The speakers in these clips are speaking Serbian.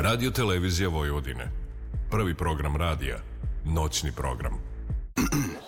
Radio Televizija Vojvodine. Prvi program radija. Noćni program.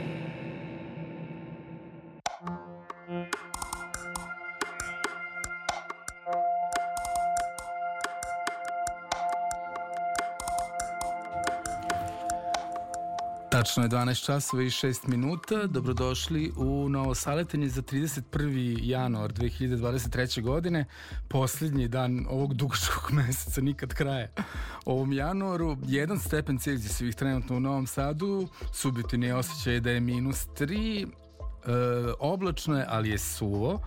Tačno je 12 časova i 6 minuta. Dobrodošli u novo saletanje za 31. januar 2023. godine. Posljednji dan ovog dugačkog meseca, nikad kraja. Ovom januaru, jedan stepen Celzijevih trenutno u Novom Sadu. Subjetini osjećaj da je minus 3. E, oblačno je, ali je suvo.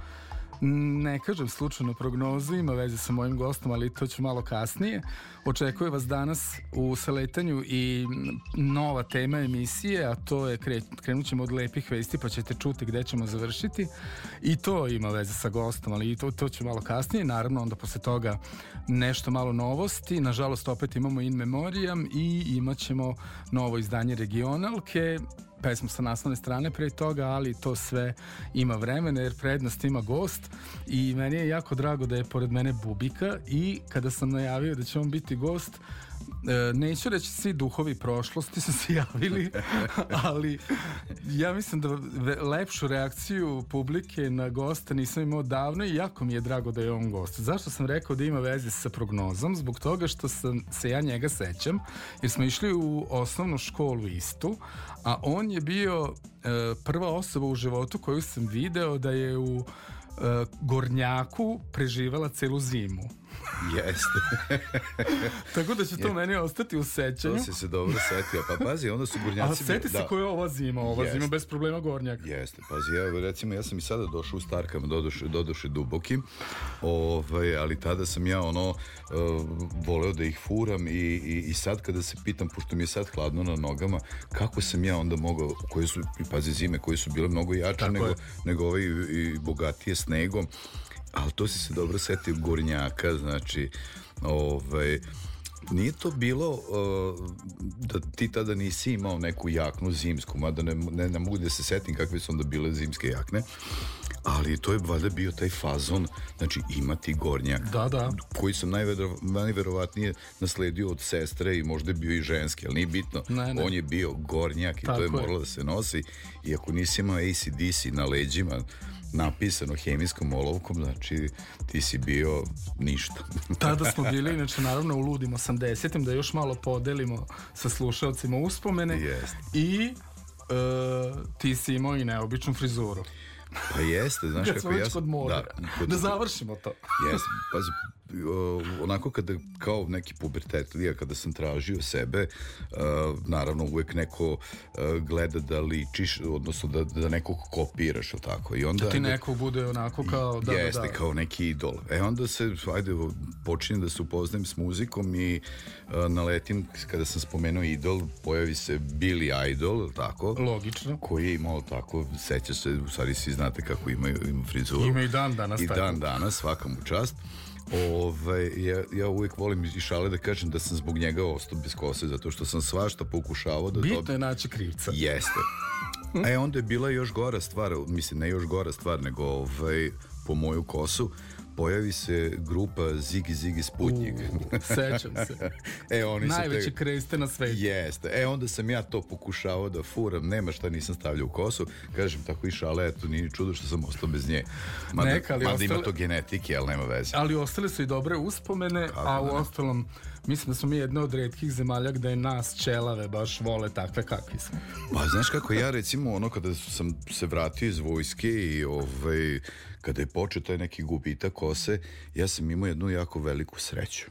Ne kažem slučajno prognozu, ima veze sa mojim gostom, ali to ću malo kasnije. Očekuje vas danas u saletanju i nova tema emisije, a to je, kre, krenut ćemo od lepih vesti, pa ćete čuti gde ćemo završiti. I to ima veze sa gostom, ali to, to ću malo kasnije. Naravno, onda posle toga nešto malo novosti. Nažalost, opet imamo In Memoriam i imat ćemo novo izdanje regionalke pesmu sa naslovne strane pre toga, ali to sve ima vremena jer prednost ima gost. I meni je jako drago da je pored mene Bubika i kada sam najavio da će on biti gost neću reći svi duhovi prošlosti su se javili, ali ja mislim da lepšu reakciju publike na gosta nisam imao davno i jako mi je drago da je on gost. Zašto sam rekao da ima veze sa prognozom? Zbog toga što sam, se ja njega sećam, jer smo išli u osnovnu školu istu, a on je bio e, prva osoba u životu koju sam video da je u uh, Gornjaku preživala celu zimu. Jeste. Tako da će to je. meni ostati u sećanju. To si se dobro setio. Pa pazi, onda su Gornjaci... A seti se da. koja je ova zima. Ova Jeste. zima bez problema Gornjak. Jeste. Pazi, ja, recimo, ja sam i sada došao u Starkama, doduše, doduše dubokim, ovaj, ali tada sam ja ono uh, voleo da ih furam i, i, i sad kada se pitam, pošto mi je sad hladno na nogama, kako sam ja onda mogao, koje su, pazi, zime koje su bile mnogo jače nego, nego ove i, i bogatije snegom, ali to si se dobro setio Gornjaka, znači, ovaj, nije to bilo uh, da ti tada nisi imao neku jaknu zimsku, mada ne, ne, ne mogu da se setim kakve su onda bile zimske jakne, ali to je valjda bio taj fazon, znači imati gornjak, da, da. koji sam najvero, najverovatnije nasledio od sestre i možda je bio i ženski, ali nije bitno, ne, ne. on je bio gornjak i Tako to je moralo da se nosi i ako nisi imao ACDC na leđima, napisano hemijskom olovkom, znači ti si bio ništa. Tada smo bili, inače naravno u ludim 80-im, da još malo podelimo sa slušalcima uspomene. Jest. I uh, ti si imao i neobičnu frizuru. Pa jeste, znaš kako ja sam... Da, kod, da završimo to. Jeste, pazi, onako kada kao neki pubertetlija kada sam tražio sebe naravno uvek neko gleda da ličiš odnosno da, da nekog kopiraš ili tako? I onda da ti neko bude onako kao da, jeste da, da. kao neki idol. E onda se ajde počinjem da se upoznajem s muzikom i naletim kada sam spomenuo idol pojavi se Billy Idol tako? Logično. Koji je imao tako seća se u stvari svi znate kako imaju ima frizuru. Ima i dan danas i dan danas svaka mu čast Ovaj, ja, ja uvijek volim i šale da kažem da sam zbog njega ostao bez kose, zato što sam svašta pokušavao da... Bitno je naći krivca. Jeste. E onda je bila još gora stvar, mislim ne još gora stvar, nego ovaj, po moju kosu, pojavi se grupa Zigi Zigi Sputnik. Uh, sećam se. e, oni Najveće te... kreste na svetu. Jeste. E, onda sam ja to pokušavao da furam, nema šta nisam stavljao u kosu. Kažem, tako i šale, eto, nije čudo što sam ostao bez nje. Mada, Neka, ali mada ostale... ima to genetike, ali nema veze. Ali ostale su i dobre uspomene, Kako a u da? ostalom, mislim da smo mi jedna od redkih zemalja gde je nas čelave baš vole takve kakvi smo. Pa, znaš kako ja, recimo, ono, kada sam se vratio iz vojske i ovaj, kada je počeo taj neki gubitak kose, ja sam imao jednu jako veliku sreću.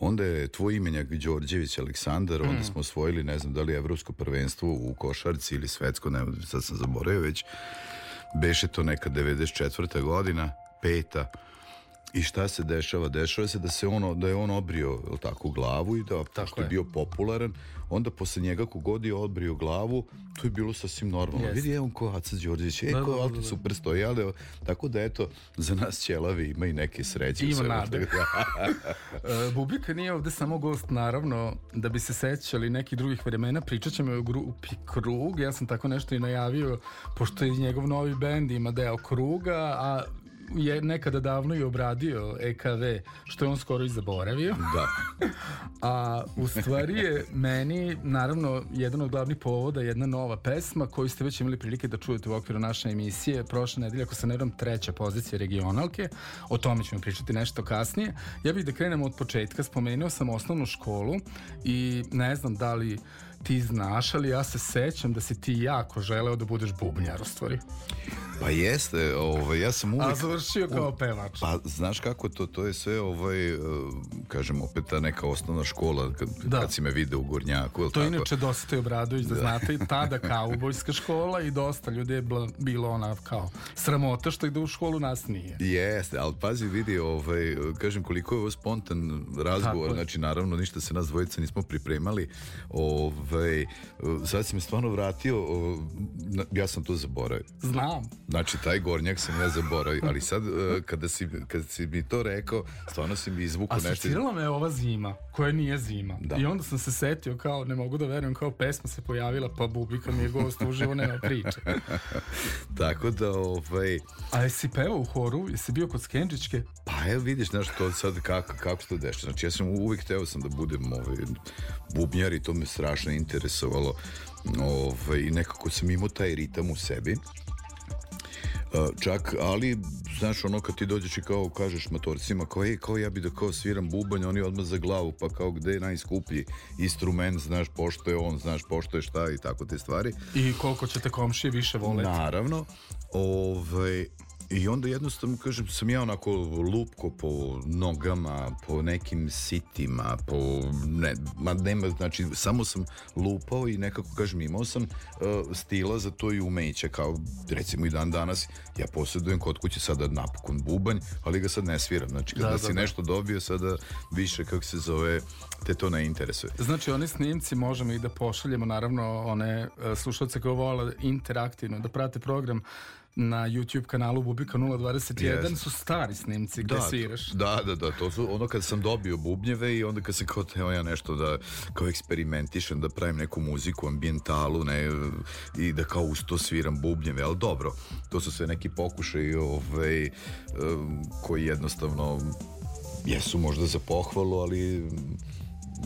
Onda je tvoj imenjak Đorđević Aleksandar, mm. onda smo osvojili, ne znam da li evropsko prvenstvo u košarci ili svetsko, ne, sad sam zaboravio već. Beše to neka 94. godina, peta. I šta se dešava? Dešava se da se ono da je on obrio jel tako glavu i da tako je. je. bio popularan, onda posle njega kogod je odbrio glavu, to je bilo sasvim normalno. Jeste. Vidi, evo ko Aca Đorđević, e, Da, ko da, da, Alki da. super stoji, ali tako da eto, za nas ćelavi ima i neke sreće. Ima nade. E, Bubika nije ovde samo gost, naravno, da bi se sećali nekih drugih vremena, pričat ćemo o grupi Krug, ja sam tako nešto i najavio, pošto je njegov novi bend ima deo Kruga, a je nekada davno i obradio EKV, što je on skoro i zaboravio. da. A u stvari je meni, naravno, jedan od glavnih povoda jedna nova pesma koju ste već imali prilike da čujete u okviru naše emisije. Prošle nedelje, ako se ne vjerujem, treća pozicija regionalke. O tome ćemo pričati nešto kasnije. Ja bih da krenemo od početka. Spomenuo sam osnovnu školu i ne znam da li ti znaš, ali ja se sećam da si ti jako želeo da budeš bubnjar u stvari. Pa jeste, ovaj, ja sam uvijek... A završio kao pevač. Pa znaš kako to, to je sve ovaj, eh, kažem opet ta neka osnovna škola kad, Da. kad si me video u Gornjaku, To je inače Dositej Obradović, da znate, i tada kaubojska škola i dosta ljudi je bilo ona kao sramota što ide u školu, nas nije. Jeste, ali pazi, vidi, ovaj, kažem koliko je ovo spontan razgovor, je. znači naravno ništa se nas dvojica nismo pripremali, ovaj, sad si me stvarno vratio, ja sam to zaboravio. Znam. Znači, taj gornjak sam ja zaboravio, ali sad, eh, kada si, kada si mi to rekao, stvarno si mi izvukao nešto. Asocirala me ova zima, koja nije zima. Da. I onda sam se setio kao, ne mogu da verujem, kao pesma se pojavila, pa Bubika mi je gost uživo, nema priče. Tako da, ovaj, A jesi pevao u horu? Jesi bio kod Skenđičke? Pa evo vidiš, znaš, to sad kako, kako se to dešava. Znači ja sam uvijek hteo sam da budem ovaj, bubnjar i to me strašno interesovalo. Ovaj, nekako sam imao taj ritam u sebi. Uh, čak, ali, znaš, ono kad ti dođeš i kao kažeš matorcima, kao, ej, kao ja bi da kao sviram bubanj, oni odmah za glavu, pa kao gde je najskuplji instrument, znaš, pošto je on, znaš, pošto je šta i tako te stvari. I koliko ćete komšije više voleti? Naravno. Ovaj, I onda jednostavno, kažem, sam ja onako lupko po nogama, po nekim sitima, po, ne, ma nema, znači, samo sam lupao i nekako, kažem, imao sam uh, stila za to i umeće, kao, recimo i dan danas, ja posjedujem kod kuće sada napokon bubanj, ali ga sad ne sviram, znači, kada Da, da, si da. nešto dobio, sada više, kako se zove, te to ne interesuje. Znači, oni snimci možemo i da pošaljemo, naravno, one e, slušalce koje vole interaktivno da prate program na YouTube kanalu Bubika 021 Jeste. su stari snimci gde sviraš. Da, da, da, to su ono kad sam dobio bubnjeve i onda kad sam kao teo ja nešto da kao eksperimentišem, da pravim neku muziku, ambijentalu, ne, i da kao uz to sviram bubnjeve, ali dobro, to su sve neki pokušaj ovaj, um, koji jednostavno jesu možda za pohvalu, ali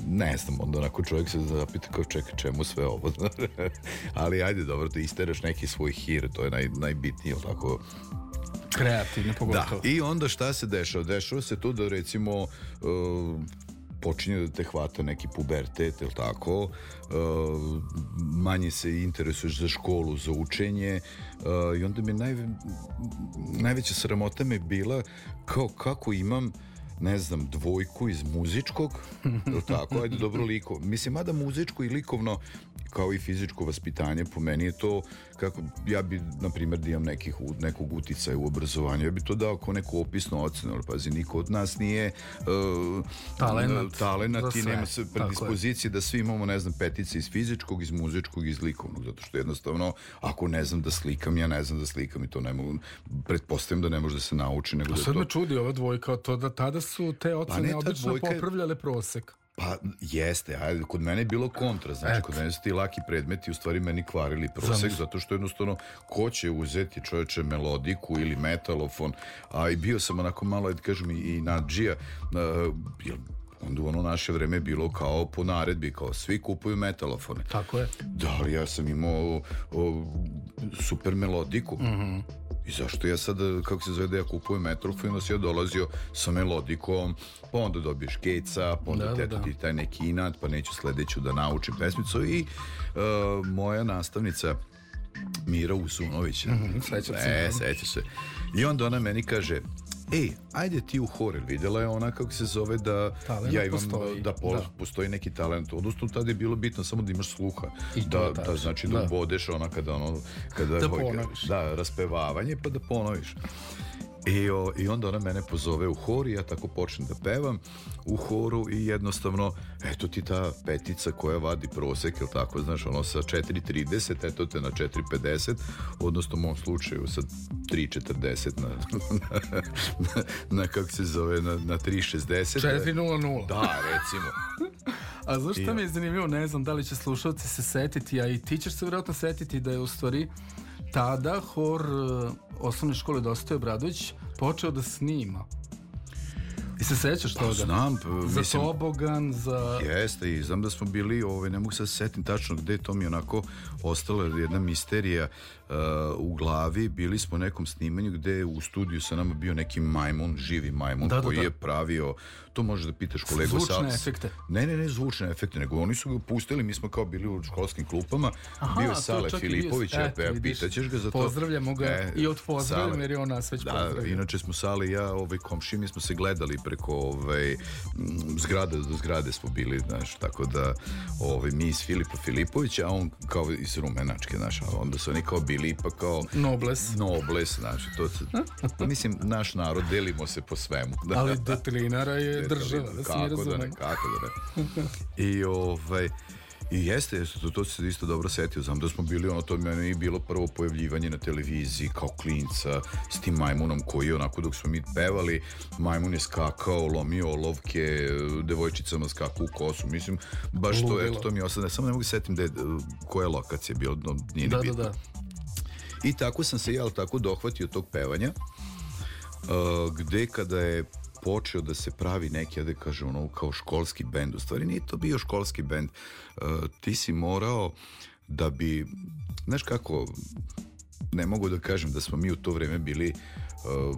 ne znam, onda onako čovjek se zapita kao čekaj čemu sve ovo, ali ajde dobro, da isteraš neki svoj hir, to je naj, najbitnije, tako, Kreativno, da, pogotovo. i onda šta se dešava? Dešava se to da recimo uh, počinje da te hvata neki pubertet, ili tako, uh, manje se interesuješ za školu, za učenje uh, i onda mi naj, najveća sramota mi bila kao kako imam ne znam, dvojku iz muzičkog, ili tako, ajde, dobro liko. Mislim, mada muzičko i likovno, kao i fizičko vaspitanje, po meni je to, kako, ja bi, na primjer, da imam nekih, nekog uticaja u obrazovanju, ja bi to dao kao neku opisnu ocenu, ali pazi, niko od nas nije uh, Talenat talenat za i nema se predispozicije da svi imamo, ne znam, petice iz fizičkog, iz muzičkog, iz likovnog, zato što jednostavno, ako ne znam da slikam, ja ne znam da slikam i to ne mogu, pretpostavljam da ne može da se nauči, nego da je Sad to... me čudi ova dvojka, to da tada su te ocene ne, ta obično dvojka popravljale prosek. Pa jeste, ajde, kod mene je bilo kontra, znači Eto. kod mene su ti laki predmeti u stvari meni kvarili prosek, zato što jednostavno ko će uzeti čovječe melodiku ili metalofon, a i bio sam onako malo, ajde kažem, i, nadžija, uh, jer onda u ono naše vreme je bilo kao po naredbi, kao svi kupuju metalofone. Tako je. Da, ali ja sam imao o, super melodiku. Mhm. I zašto ja sad, kako se zove da ja kupujem metrofon, onda si ja dolazio sa melodikom, pa onda dobiješ keca, pa onda Da, da, teto da. ti taj neki inat, pa neću sledeću da naučim pesmicu i uh, moja nastavnica Mira Usunović. Mhm, sećam se, E, da. sećaš se. I onda ona meni kaže, ej, ajde ti u hor, videla je ona kako se zove da Talenat ja imam, postoji, da, po- da. postoji neki talent, odnosno tada je bilo bitno samo da imaš sluha, I da, da znači da, da. ubodeš ona kada ono, kada, Da da, raspevavanje pa da ponoviš. I, o, I onda ona mene pozove u hor i ja tako počnem da pevam u horu i jednostavno, eto ti ta petica koja vadi prosek, jel tako, znaš, ono sa 4.30, eto te na 4.50, odnosno u mom slučaju sa 3.40 na, na, na, na, kako se zove, na, na 3.60. 4.00. Da, recimo. A znaš šta mi je zanimljivo, ne znam da li će slušalci se setiti, a i ti ćeš se vjerojatno setiti da je u stvari tada hor uh, osnovne škole Dostoje Obradović počeo da snima. I se sećaš toga? Znam, p- Za mislim- Tobogan, za... Jeste i znam da smo bili, ovaj, ne mogu se setim tačno gde to mi onako ostala jedna misterija uh, u glavi. Bili smo u nekom snimanju gde je u studiju sa nama bio neki majmun, živi majmun Da, da, koji da. je pravio, to možeš da pitaš kolegu Zvučne Sa- efekte. Ne, ne, ne zvučne efekte, nego oni su ga pustili, mi smo kao bili u školskim klupama, Aha, bio je Sale Filipović, ja, eto, ja, pitaćeš ga za to. Pozdravljamo ga E, i od pozdravljam jer je on nas već Da, pozdravio. inače smo Sale i ja, ovaj komši, mi smo se gledali preko ovaj zgrade do zgrade smo bili, znaš, tako da ovaj mi iz Filipa Filipovića, a on kao iz Rumenačke, znaš, a onda su oni kao bili ipak kao Nobles. nobles, znaš, to se, mislim, naš narod, delimo se po svemu. Da, Ali detelinara je država, da se mi kako da ne, kako da ne. I ovaj, I jeste, jeste, to, to se isto dobro setio. Znam da smo bili, ono, to meni je bilo prvo pojavljivanje na televiziji kao klinca s tim majmunom koji je onako dok smo mi pevali, majmun je skakao, lomio olovke, devojčicama skakao u kosu. Mislim, baš to, Ludilo. eto, to mi je ostane. Samo ne mogu se setim da je, koja je lokacija bila, no, nije ni Da, da, bitno. da. I tako sam se ja tako dohvatio tog pevanja, uh, gde kada je počeo da se pravi neki, ja da kažem, ono, kao školski bend. U stvari nije to bio školski bend. Uh, ti si morao da bi, znaš kako, ne mogu da kažem da smo mi u to vreme bili uh,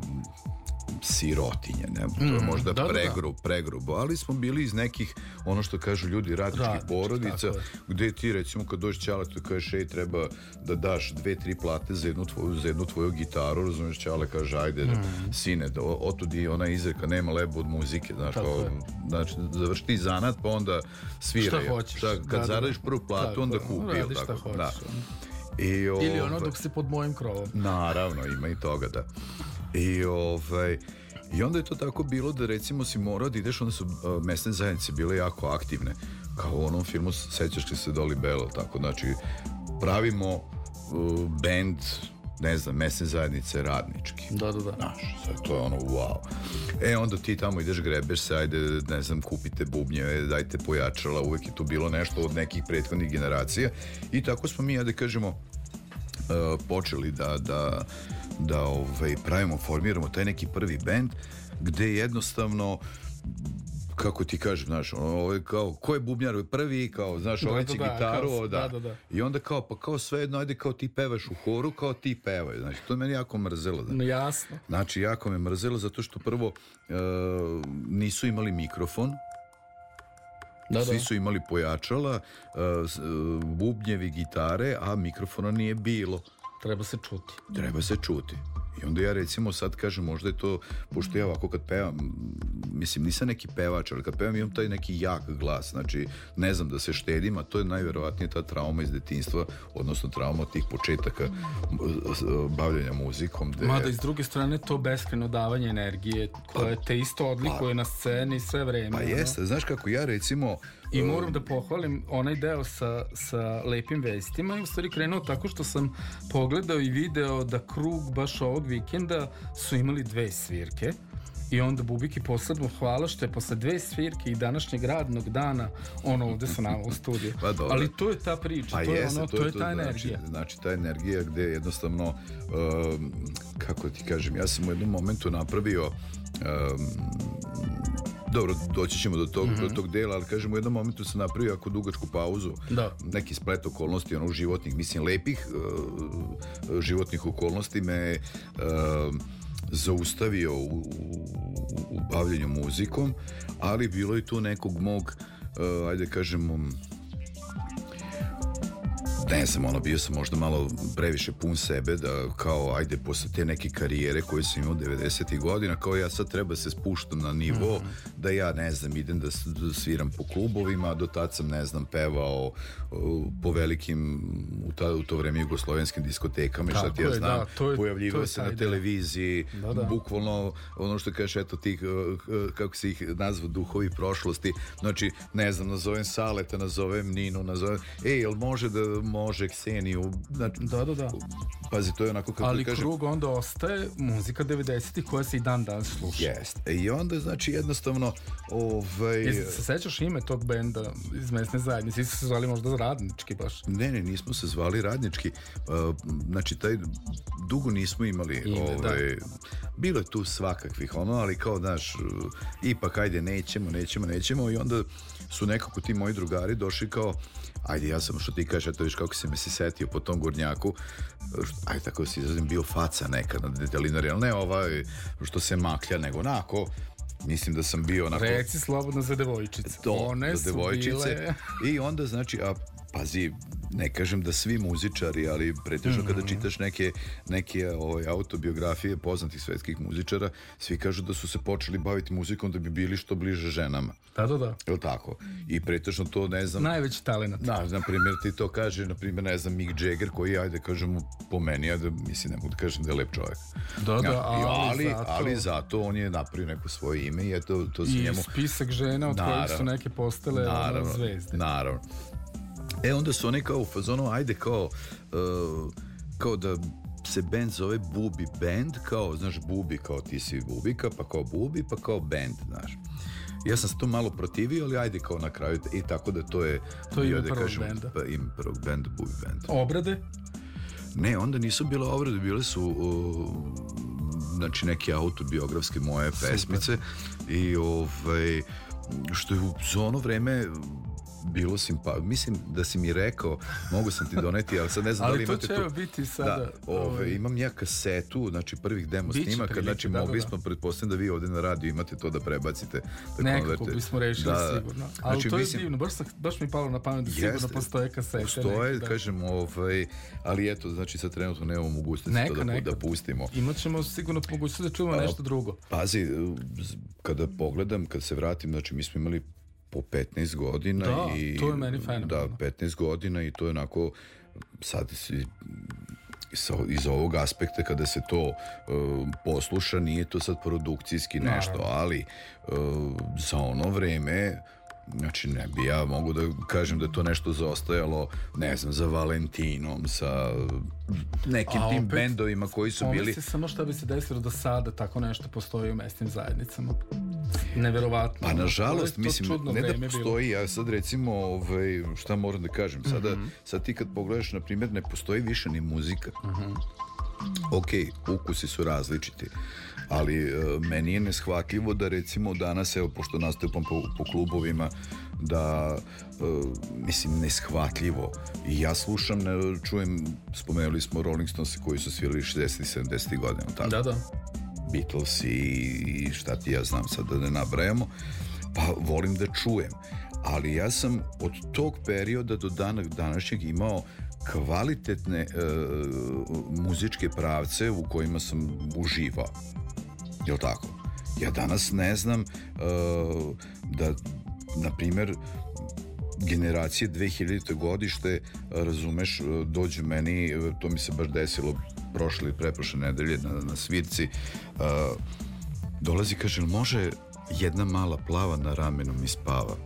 sirotinje, ne, to je možda da, da, da. pregru, pregrubo, ali smo bili iz nekih, ono što kažu ljudi, radničkih Radničkih, porodica, gde ti recimo kad dođeš Ćale tu kažeš ej treba da daš dve, tri plate za jednu tvoju, za jednu tvoju gitaru, razumiješ Ćale kaže ajde Mm. sine, da, o- otud i ona izreka nema lebo od muzike, znaš, Tako kao, znači završi ti zanat pa onda sviraj. Šta hoćeš. Šta, kad Da, da, zaradiš da. prvu platu Tako onda kupi, jel radi šta tako? hoćeš, Da. I, Ili ono ovaj, dok si pod mojim krovom. Naravno, ima i toga, da. I, ovaj, I onda je to tako bilo da recimo si morao da ideš, onda su uh, mesne zajednice bile jako aktivne. Kao u onom filmu, sećaš li se Dolly Bell, tako, znači, pravimo uh, band, ne znam, mesne zajednice radnički. Da, da, da. Znaš, sad to je ono, wow. E, onda ti tamo ideš, grebeš se, ajde, ne znam, kupite bubnjeve, dajte pojačala, uvek je tu bilo nešto od nekih prethodnih generacija. I tako smo mi, ajde kažemo, uh, počeli da, da, da ovaj, pravimo, formiramo taj neki prvi bend, gde jednostavno kako ti kažem, znaš, ono, ovaj kao, ko je bubnjar prvi, kao, znaš, ovaj da, će da, gitaru, kao- da. da, da, da. I onda kao, pa kao svejedno, ajde kao ti pevaš u horu, kao ti pevaj, znači, to je meni jako mrzelo. Da. No, jasno. Znači, jako me mrzelo zato što prvo e, nisu imali mikrofon, Da, svi da. su imali pojačala, e, bubnjevi, gitare, a mikrofona nije bilo. Treba se čuti. Treba se čuti. I onda ja recimo sad kažem, možda je to, pošto ja ovako kad pevam, mislim nisam neki pevač, ali kad pevam imam taj neki jak glas, znači ne znam da se štedim, a to je najverovatnije ta trauma iz detinjstva, odnosno trauma tih početaka bavljenja muzikom. Gde, Mada iz druge strane to beskreno davanje energije koje te isto odlikuje na sceni sve vreme. Pa jeste, znaš kako ja recimo... I moram da pohvalim onaj deo sa, sa lepim vestima i u stvari krenuo tako što sam pogledao i video da krug baš ovog vikenda su imali dve svirke i onda Bubiki posebno hvala što je posle dve svirke i današnjeg radnog dana on ovde sa nama u studiju. Pa dobro. Ali to je ta priča, Pa to, je ono, to, je ta znači, energija. Znači, ta energija gde jednostavno, um, kako ti kažem, ja sam u jednom momentu napravio um, dobro, doći ćemo do tog, do tog dela, ali kažem, u jednom momentu sam napravio jako dugačku pauzu. Da. Neki splet okolnosti, ono, životnih, mislim, lepih uh, životnih okolnosti me uh, zaustavio u, u, u bavljenju muzikom, ali bilo je tu nekog mog, uh, ajde kažemo, ne znam, ono, bio sam možda malo previše pun sebe da kao, ajde, posle te neke karijere koje sam imao 90. godina, kao ja sad treba se spuštam na nivo mm -hmm. da ja, ne znam, idem da, da sviram po klubovima, do tad sam, ne znam, pevao uh, po velikim, u, ta, u to vreme jugoslovenskim diskotekama i šta ti ja znam, da, to je, pojavljivao se na televiziji, da, da. bukvalno ono što kažeš, eto tih, uh, kako se ih nazva, duhovi prošlosti, znači, ne znam, nazovem Saleta, nazovem Ninu, nazovem, ej, jel može da može Kseniju, znači, da, da, da. Pazi, to je onako kako Ali kažem, krug onda ostaje muzika 90-ih koja se i dan dan sluša. Jeste. I onda, znači, jednostavno, ovaj... Jesi se sećaš ime tog benda iz mesne zajednice? Isto se zvali možda radnički baš? Ne, ne, nismo se zvali radnički. Uh, znači, taj dugo nismo imali ime, ovaj, da. bilo je tu svakakvih ono, ali kao, znaš, ipak, ajde, nećemo, nećemo, nećemo i onda su nekako ti moji drugari došli kao ajde ja sam što ti kažeš, eto viš kako se me se setio po tom gurnjaku, ajde tako se izrazim, bio faca neka na detelinari, ali ne ovaj što se maklja, nego onako, mislim da sam bio onako... Reci slobodno za devojčice. To, One za devojčice. Bile... I onda, znači, a pazi, ne kažem da svi muzičari, ali pretežno mm -hmm. kada čitaš neke, neke ovaj, autobiografije poznatih svetskih muzičara, svi kažu da su se počeli baviti muzikom da bi bili što bliže ženama. Da, da, da. Je tako? I pretežno to, ne znam... Najveći talent. Da, na primjer, ti to kaže, na primjer, ne znam, Mick Jagger, koji, ajde, kažemo, po meni, ajde, mislim, ne mogu da kažem da je lep čovjek. Da, da, ja, ali, ali, zato... ali zato on je napravio neko svoje ime i eto, to se I njemu... spisak žena od naravno, kojih su neke postale naravno, zvezde. Naravno. E onda su oni kao u fazonu, ajde kao, uh, kao da se band zove Bubi Band, kao, znaš, Bubi, kao ti si Bubika, pa kao Bubi, pa kao band, znaš. Ja sam se to malo protivio, ali ajde kao na kraju, i tako da to je... To je ime da prvog kažem, benda. Pa, ime prvog benda, Bubi Band. Obrade? Ne, onda nisu bile obrade, bile su uh, znači neke autobiografske moje Super. pesmice i ovaj što je u ono vreme bilo simpa... Mislim da si mi rekao, mogu sam ti doneti, ali sad ne znam da li imate tu... Ali to će biti sada... Da, ove, ovaj, imam ja kasetu, znači prvih demo Biće snimaka, prilike, znači da, mogli da, da. smo, pretpostavljam da vi ovde na radiju imate to da prebacite. Da Nekako bismo rešili da, sigurno. Ali znači, to je mislim, divno, baš, baš mi palo na pamet da sigurno postoje kasete. Postoje, neke, da. kažem, ovaj, ali eto, znači sad trenutno nemamo mogućnosti neka, to da, neka. da pustimo. Imaćemo sigurno mogućnosti da čujemo nešto drugo. Pazi, kada pogledam, kad se vratim, znači mi smo imali po 15 godina da, i to je meni fenomenalno. Da, 15 godina i to je onako sad si iz ovog aspekta kada se to uh, posluša nije to sad produkcijski nešto, Naravno. ali uh, za ono vreme Znači, ne bi ja mogu da kažem da je to nešto zaostajalo, ne znam, za Valentinom, sa nekim tim bendovima koji su bili... se samo šta bi se desilo da sada tako nešto postoji u mesnim zajednicama. Neverovatno. Pa nažalost, mislim, ne da postoji, bilo. ja sad recimo, ovaj, šta moram da kažem, sada, mm -hmm. sad ti kad pogledaš, na primjer, ne postoji više ni muzika. Mm -hmm. Ok, ukusi su različiti, ali uh, meni je neshvatljivo da recimo danas, evo, pošto nastupam po, po klubovima, da uh, mislim neshvatljivo. I ja slušam ne, čujem spomenuli smo Rolling Stones koji su svirali 60 i 70 godina tako? da da. Beatles i, i šta ti ja znam sad da ne nabrajamo. Pa volim da čujem. Ali ja sam od tog perioda do dana današnjeg imao kvalitetne uh, muzičke pravce u kojima sam uživao Jel tako? Ja danas ne znam uh, da, na primer, generacije 2000. godište, razumeš, dođu meni, to mi se baš desilo prošle ili preprošle nedelje na, na svirci, uh, dolazi, kaže, može jedna mala plava na ramenu mi spava.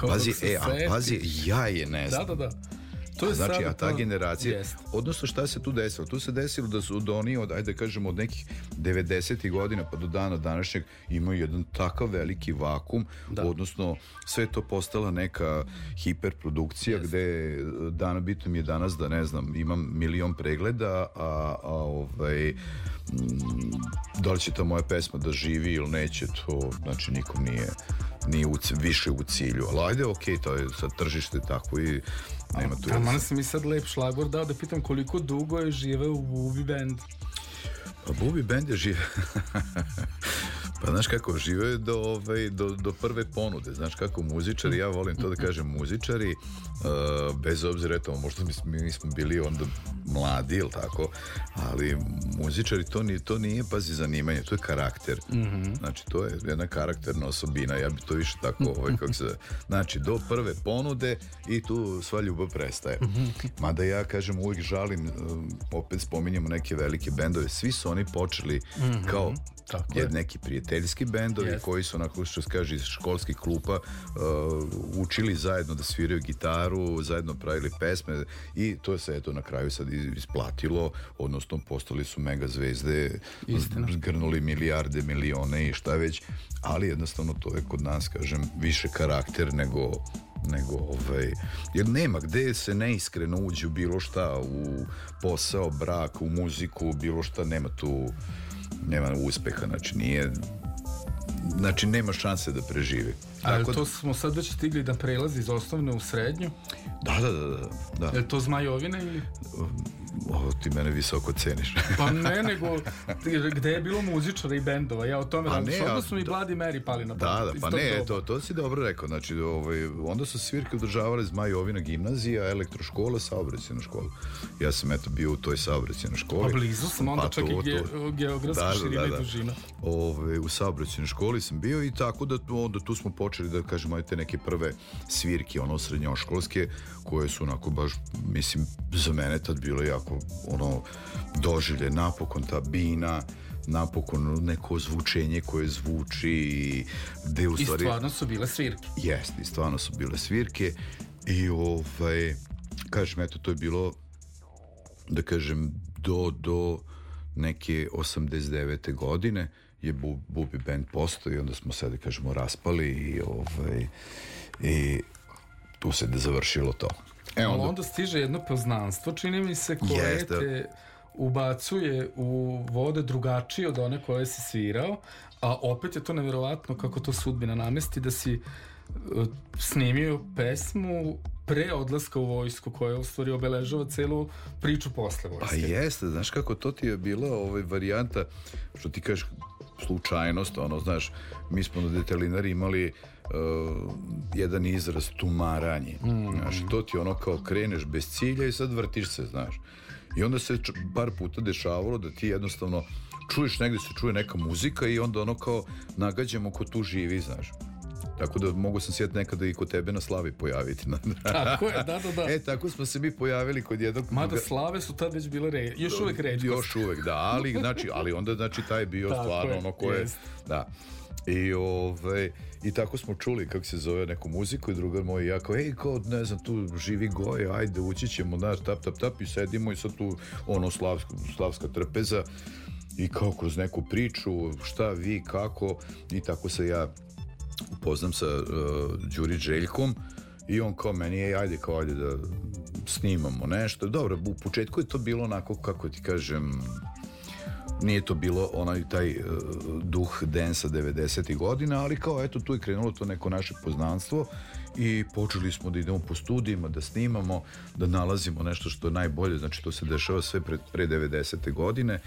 Kao pazi, e, a pazi, ja je ne znam. Da, da, da. To je znači, a ta generacija, jest. odnosno šta se tu desilo? Tu se desilo da su da oni od, ajde da kažemo, od nekih 90. godina pa do dana današnjeg imaju jedan takav veliki vakum, da. odnosno sve to postala neka hiperprodukcija jest. gde dan, bitno mi je danas da ne znam, imam milion pregleda, a, a ovaj da li će ta moja pesma da živi ili neće, to znači nikom nije, nije u, više u cilju. Ali ajde, ok, to je sad tržište tako i nema tu. Tamo sam mi sad lep šlagor dao da pitam koliko dugo je žive u Bubi Band. Pa Bubi Band je žive... Pa znaš kako, žive do, ovaj, do, do prve ponude, znaš kako muzičari, ja volim to da kažem muzičari, uh, bez obzira, eto, možda mi, mi smo bili onda mladi, ili tako, ali muzičari to, nije, to nije, pazi, zanimanje, to je karakter. Znači, to je jedna karakterna osobina, ja bi to više tako, ovaj, kako se, znači, do prve ponude i tu sva ljubav prestaje. Mada ja, kažem, uvijek žalim, um, opet spominjemo neke velike bendove, svi su oni počeli kao Tako je. neki prijateljski bendovi Jest. koji su onako što se kaže iz školskih klupa uh, učili zajedno da sviraju gitaru, zajedno pravili pesme i to se eto na kraju sad isplatilo, odnosno postali su mega zvezde, Istina. zgrnuli milijarde, milione i šta već, ali jednostavno to je kod nas, kažem, više karakter nego nego ovaj, jer nema gde se neiskreno uđe u bilo šta u posao, brak, u muziku, bilo šta, nema tu nema uspeha, znači nije znači nema šanse da preživi. Ali Tako to smo sad već stigli da prelazi iz osnovne u srednju. da, da, da, da, da. Je to zmajovina ili? Ovo ti mene visoko ceniš. Pa ne, nego gde je bilo muzičara i bendova, ja o tome Pa ne, Onda su mi Bladi Meri pali na Da, da, pa ne, doba. to, to si dobro rekao. Znači, ovaj, onda su svirke održavale Zmajovina gimnazija, elektroškola, saobraćajna škola. Ja sam eto bio u toj saobraćajnoj školi. Pa blizu sam onda čak i to- ge, to- geografska Da, da, širina da, i da. dužina. Ove, u saobraćajnoj školi sam bio i tako da onda tu smo počeli da kažemo ajte neke prve svirke ono srednjoškolske koje su onako baš mislim za mene tad bilo jako ono doživlje napokon ta bina napokon neko zvučenje koje zvuči i gde u I stvari stvarno su bile svirke. Jeste, i stvarno su bile svirke i ovaj, kažem, eto, to je bilo, da kažem, do, do neke 89. godine je Bu- Bubi Band postao i onda smo se, da kažemo, raspali i, ovaj, i tu se da završilo to. E, onda, onda stiže jedno poznanstvo, čini mi se, koje Jeste. te ubacuje u vode drugačije od one koje si svirao, a opet je to nevjerovatno kako to sudbina namesti da si uh, snimio pesmu pre odlaska u vojsku koja u stvari obeležava celu priču posle Pa vojske. jeste, znaš kako to ti je bila ovaj varijanta, što ti kažeš slučajnost, ono, znaš, mi smo na detelinari imali uh, jedan izraz tumaranje. Znaš, to ti ono kao kreneš bez cilja i sad vrtiš se, znaš. I onda se par puta dešavalo da ti jednostavno čuješ negde se čuje neka muzika i onda ono kao nagađamo ko tu živi, znaš. Tako da mogu sam sjeti nekada i kod tebe na slavi pojaviti. Tako je, da, da, da. E, tako smo se mi pojavili kod jednog... Mada slave su tad već bile re... još uvek redkost. Još uvek, da, ali, znači, ali onda, znači, taj bio stvarno ono ko je, jest. da. I, ove, I tako smo čuli kako se zove neku muziku i drugar moj ja kao, ej, kao, ne znam, tu živi goje, ajde, ući ćemo, znaš, tap, tap, tap, i sedimo i sad tu, ono, slavska, slavska trpeza i kao kroz neku priču, šta vi, kako, i tako se ja upoznam sa uh, Đuri Željkom i on kao meni, ej, ajde, kao, ajde da snimamo nešto. Dobro, u početku je to bilo onako, kako ti kažem, nije to bilo onaj taj uh, duh densa 90. godina, ali kao eto tu je krenulo to neko naše poznanstvo i počeli smo da idemo po studijima, da snimamo, da nalazimo nešto što je najbolje, znači to se dešava sve pre, pre 90. godine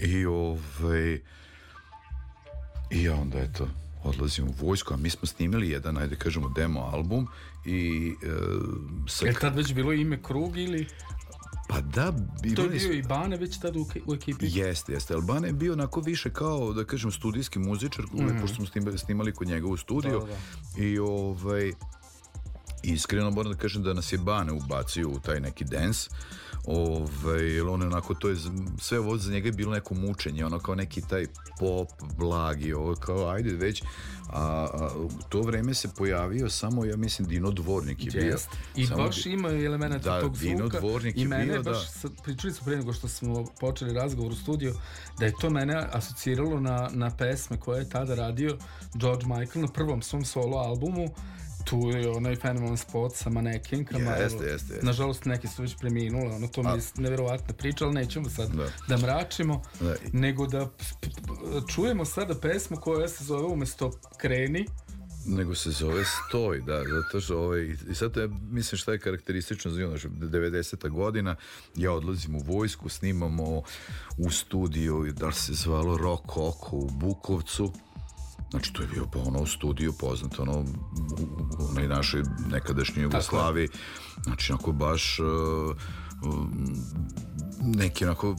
i ovaj i ja onda eto odlazim u vojsku, a mi smo snimili jedan, ajde kažemo, demo album i e, sa, Je tad već bilo ime Krug ili... pa da, To je bio i Bane već tad u, u ekipi? Jeste, jeste. Albana je bio onako više kao, da kažem, studijski muzičar, mm. pošto smo snimali, snimali kod njega u studiju. Da, da, I ovaj, iskreno moram da kažem da nas je Bane ubacio u taj neki dance. Ovaj, jer on je onako, to je, sve ovo za njega je bilo neko mučenje, ono kao neki taj pop, blagi, ovo kao, ajde već, a, a u to vreme se pojavio samo, ja mislim, Dino Dvornik je bio. Jest. I Samo baš ima elemenata Da, tog Dino zvuka. Dvornik I je mene bio, baš, da. pričali smo pre nego što smo počeli razgovor u studiju, da je to mene asociralo na, na pesme koje je tada radio George Michael na prvom svom solo albumu. Tu je onaj fenomenalan spot sa manekinkama. Jeste, jeste, jeste. Nažalost, neki su već preminule, ono, to mi je nevjerovatna priča, ali nećemo sad da, Da. mračimo, Da. nego da čujemo sada pesmu koja se zove umesto Kreni, nego se zove Stoj, da, zato što ovaj, i sad je, mislim šta je karakteristično za ono, što 90. godina, ja odlazim u vojsku, snimamo u studiju, da li se zvalo Rock Oko u Bukovcu, Znači, to je bio po ono studio poznat, ono, u, u onoj našoj nekadašnjoj Jugoslavi. Znači, onako baš uh, neki onako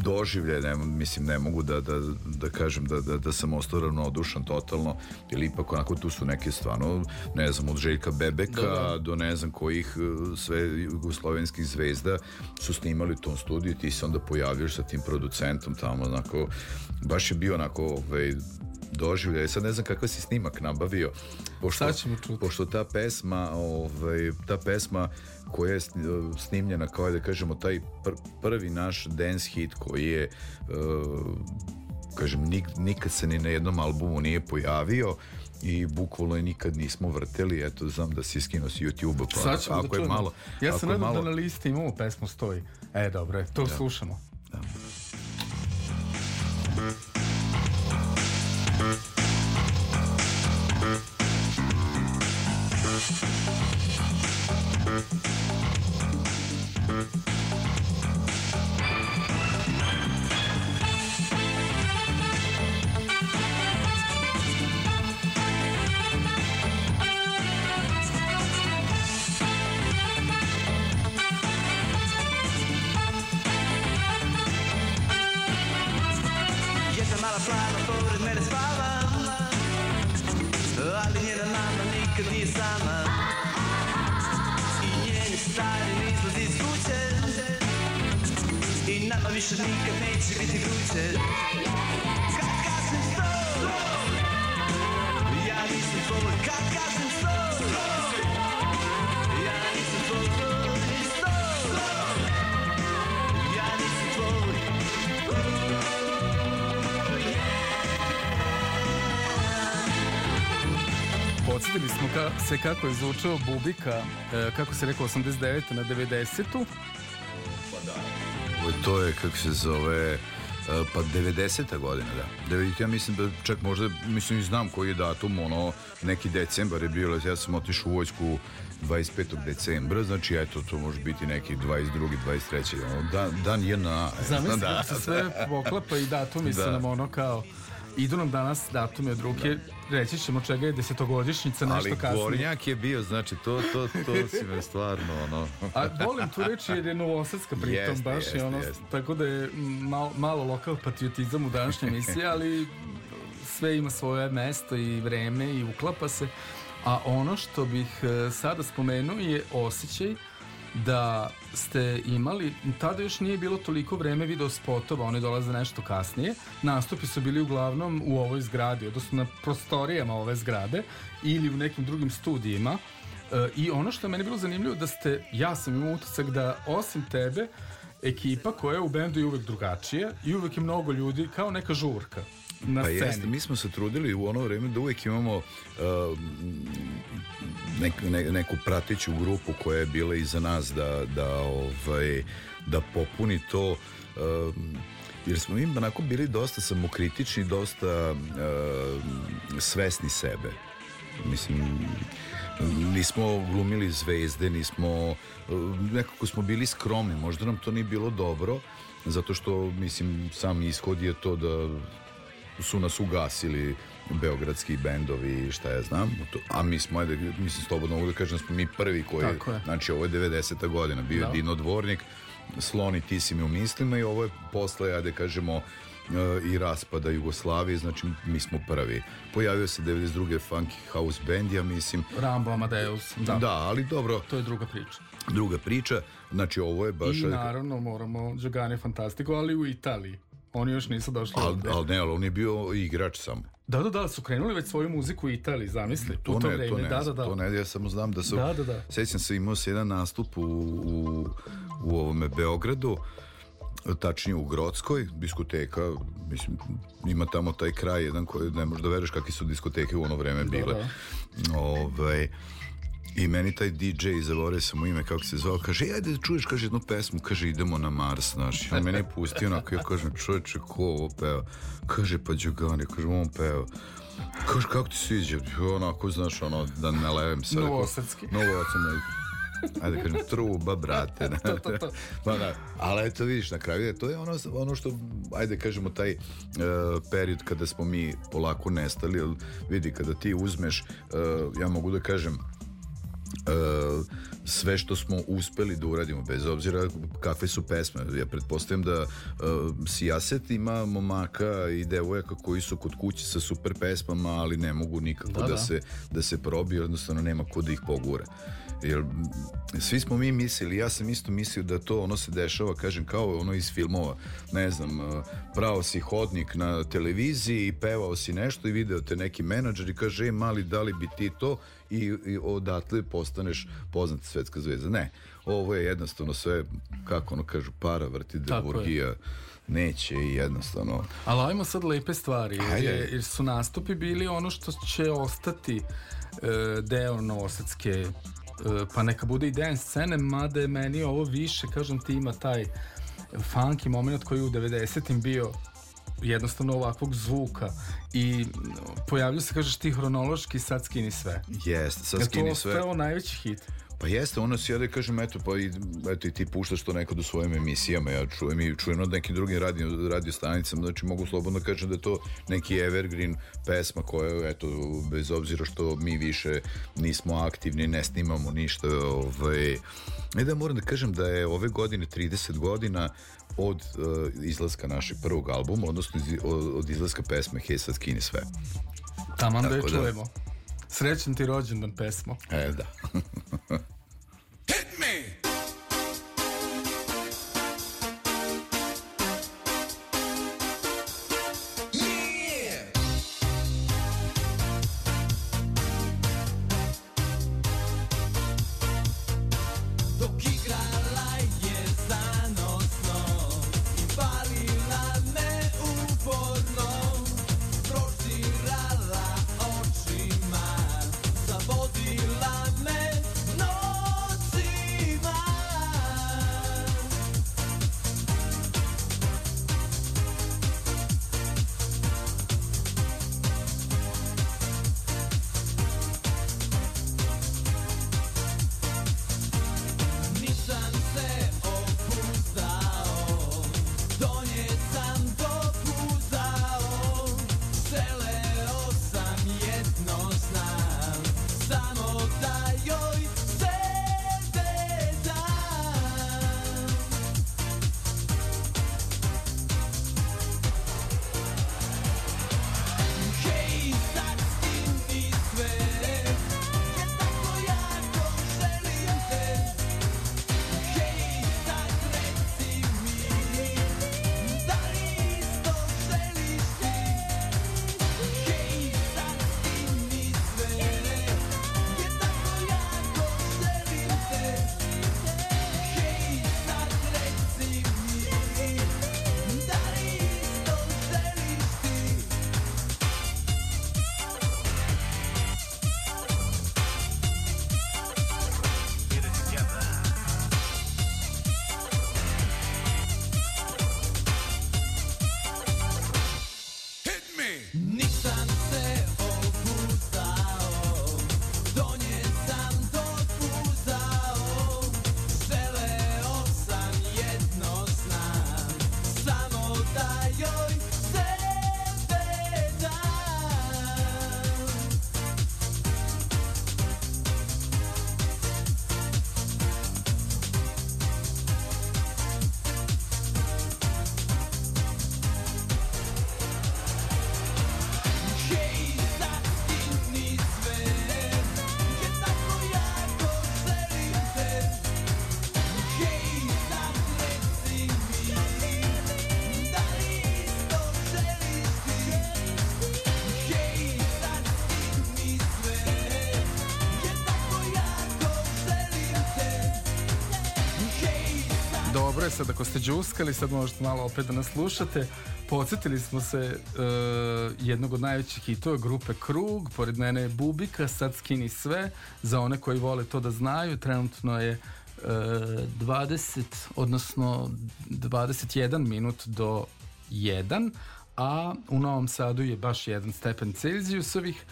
doživlje, ne, mislim, ne mogu da, da, da kažem da, da, da sam ostao ravnodušan totalno, ili ipak onako tu su neke stvarno, ne znam, od Željka Bebeka Da, do ne znam kojih uh, sve jugoslovenskih zvezda su snimali u tom studiju i ti se onda pojavljaš sa tim producentom tamo, onako, baš je bio onako, ovaj, doživljaj. Sad ne znam kakav si snimak nabavio. Pošto, Sad ćemo čuti. pošto ta pesma, ovaj, ta pesma koja je sn- snimljena kao da kažemo taj pr- prvi naš dance hit koji je uh, kažem nik, nikad se ni na jednom albumu nije pojavio i bukvalno je nikad nismo vrteli eto znam da si skinuo s YouTube-a pa Sad ćemo da ako je čujemo. malo Ja je nadam malo, da na listi imamo pesmu stoji. E, dobro, je, to slušamo. Jedna je zvučao Bubika, e, kako se rekao, 89. na 90. Ovo, To je, kako se zove, e, pa 90. godina, da. 90, ja mislim da čak možda, mislim i znam koji je datum, ono, neki decembar je bilo, ja sam otišao u vojsku 25. decembra, znači eto, to može biti neki 22. 23. Ono, dan, dan JNA. e, Zamisli da, kako se sve poklapa i datumi Da. nam ono kao idu nam danas datumi od ruke, reći ćemo čega je desetogodišnjica, nešto Ali kasnije. Gornjak je bio, znači to, to, to si me stvarno, ono... A volim tu reći jer je novosadska pritom, Jeste, baš je ono, jeste. tako da je mal, malo lokal patriotizam u današnjoj emisiji, ali sve ima svoje mesto i vreme i uklapa se. A ono što bih e, sada spomenuo je osjećaj da ste imali, tada još nije bilo toliko vreme video spotova, oni dolaze nešto kasnije. Nastupi su bili uglavnom u ovoj zgradi, odnosno na prostorijama ove zgrade ili u nekim drugim studijima. E, I ono što je meni bilo zanimljivo da ste, ja sam imao utisak da osim tebe, ekipa koja je u bendu je uvek drugačija i uvek je mnogo ljudi kao neka žurka na Pa sceni. jeste, mi smo se trudili u ono vreme da uvijek imamo uh, nek, ne, neku pratiću grupu koja je bila iza nas da, da, ovaj, da popuni to uh, jer smo mi onako bili dosta samokritični, dosta uh, svesni sebe. Mislim, nismo glumili zvezde, nismo, uh, nekako smo bili skromni, možda nam to nije bilo dobro, zato što, mislim, sam ishod je to da su nas ugasili beogradski bendovi šta ja znam a mi smo ajde mislim slobodno mogu da kažem da smo mi prvi koji je. znači ovo je 90. godina bio je Da. Dino Dvornik Sloni ti si mi u mislima i ovo je posle ajde kažemo e, i raspada Jugoslavije, znači mi smo prvi. Pojavio se 92. Funky House Band, ja mislim. Rambo Amadeus, da. Da, ali dobro, To je druga priča. druga priča. Znači ovo je baš... I naravno moramo Giogani Fantastico, ali u Italiji. Oni još nisu došli Ali ovde. al ne, ali on je bio igrač samo. Da, da, da, su krenuli već svoju muziku u Italiji, zamisli. To u to ne, vreme, to ne, da, da, da. to ne, ja samo znam da su... Da, da, da. Sjećam se, imao se jedan nastup u, u, u ovome Beogradu, tačnije u Grodskoj, diskoteka, mislim, ima tamo taj kraj jedan koji ne možeš da veruješ kakve su diskoteke u ono vreme bile. da. Ovaj, I meni taj DJ, zaboravio sam mu ime kako se zvao, kaže, "E, ajde da čuješ, kaže, jednu pesmu, kaže, idemo na Mars, znaš. I on meni je pustio, onako, ja kažem, čovječe, ko ovo peva? Kaže, pa Đugani, kaže, on peva. Kaže, kako ti sviđa? Onako, znaš, ono, da ne levim se. Novosadski. Novosadski. ajde kažem, truba, brate. To, to, to. Pa da, ali eto vidiš, na kraju to je ono, ono što, ajde kažemo, taj uh, period kada smo mi polako nestali, vidi, kada ti uzmeš, uh, ja mogu da kažem, sve što smo uspeli da uradimo, bez obzira kakve su pesme. Ja pretpostavljam da uh, Sijaset ima momaka i devojaka koji su kod kuće sa super pesmama, ali ne mogu nikako da, Da, da, da. se, da se probiju, jednostavno nema ko da ih pogura. Jer svi smo mi mislili, ja sam isto mislio da to ono se dešava, kažem, kao ono iz filmova, ne znam, uh, pravo si hodnik na televiziji i pevao si nešto i video te neki menadžer i kaže, e, mali, da li bi ti to? I, i odatle postaneš poznata svetska zvezda. Ne, ovo je jednostavno sve, kako ono kažu, para vrti deburgija, neće i jednostavno... Ali ajmo sad lepe stvari, jer, Ajde. je, jer su nastupi bili ono što će ostati e, deo novosadske e, pa neka bude i dance scene, mada je meni ovo više, kažem ti, ima taj funky moment koji je u 90-im bio jednostavno ovakvog zvuka i pojavlju se, kažeš ti, hronološki sad skini sve. Jeste, sa Je to skini sve... ostao najveći hit? Pa jeste, ono si ja da kažem, eto, pa i, eto, i ti puštaš to nekad u svojim emisijama, ja čujem i čujem od nekim drugim radio, radio stanicama, znači mogu slobodno kažem da je to neki evergreen pesma koja, eto, bez obzira što mi više nismo aktivni, ne snimamo ništa, ovaj, ne da moram da kažem da je ove godine 30 godina od uh, izlaska našeg prvog albuma, odnosno iz, od, od izlaska pesme Hej sad skini sve. Taman da je da. čujemo. Srećan ti rođendan pesmo. E, da. je sad, možete malo opet da nas slušate. Podsjetili smo se uh, jednog od najvećih hitova grupe Krug, pored mene je Bubika, sad skini sve, za one koji vole to da znaju, trenutno je uh, 20, odnosno 21 minut do 1, a u Novom Sadu je baš jedan stepen Celzijusovih.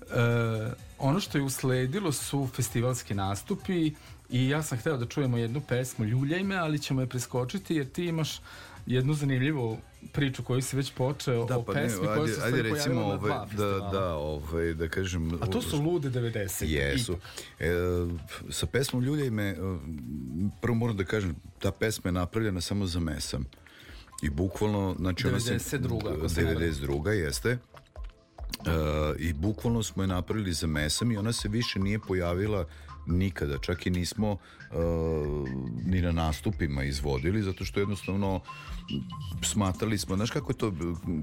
Uh, ono što je usledilo su festivalski nastupi i ja sam hteo da čujemo jednu pesmu Ljuljaj me, ali ćemo je preskočiti jer ti imaš jednu zanimljivu priču koju si već počeo o pesmi koja se Da, ajde, recimo, pojavila na ovaj, dva da, da, ovaj, da kažem... A to su lude 90. Jesu. E, sa pesmom Ljuljaj me, e, prvo moram da kažem, ta pesma je napravljena samo za mesam. I bukvalno, znači ona se... 92., ako se ne varam. 92. jeste. Uh, I bukvalno smo je napravili za mesam i ona se više nije pojavila nikada, čak i nismo uh, ni na nastupima izvodili, zato što jednostavno smatrali smo, znaš kako je to,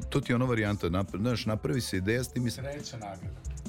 to ti je ona varijanta, nap, znaš, napravi se ideja s tim i Treća nagrada.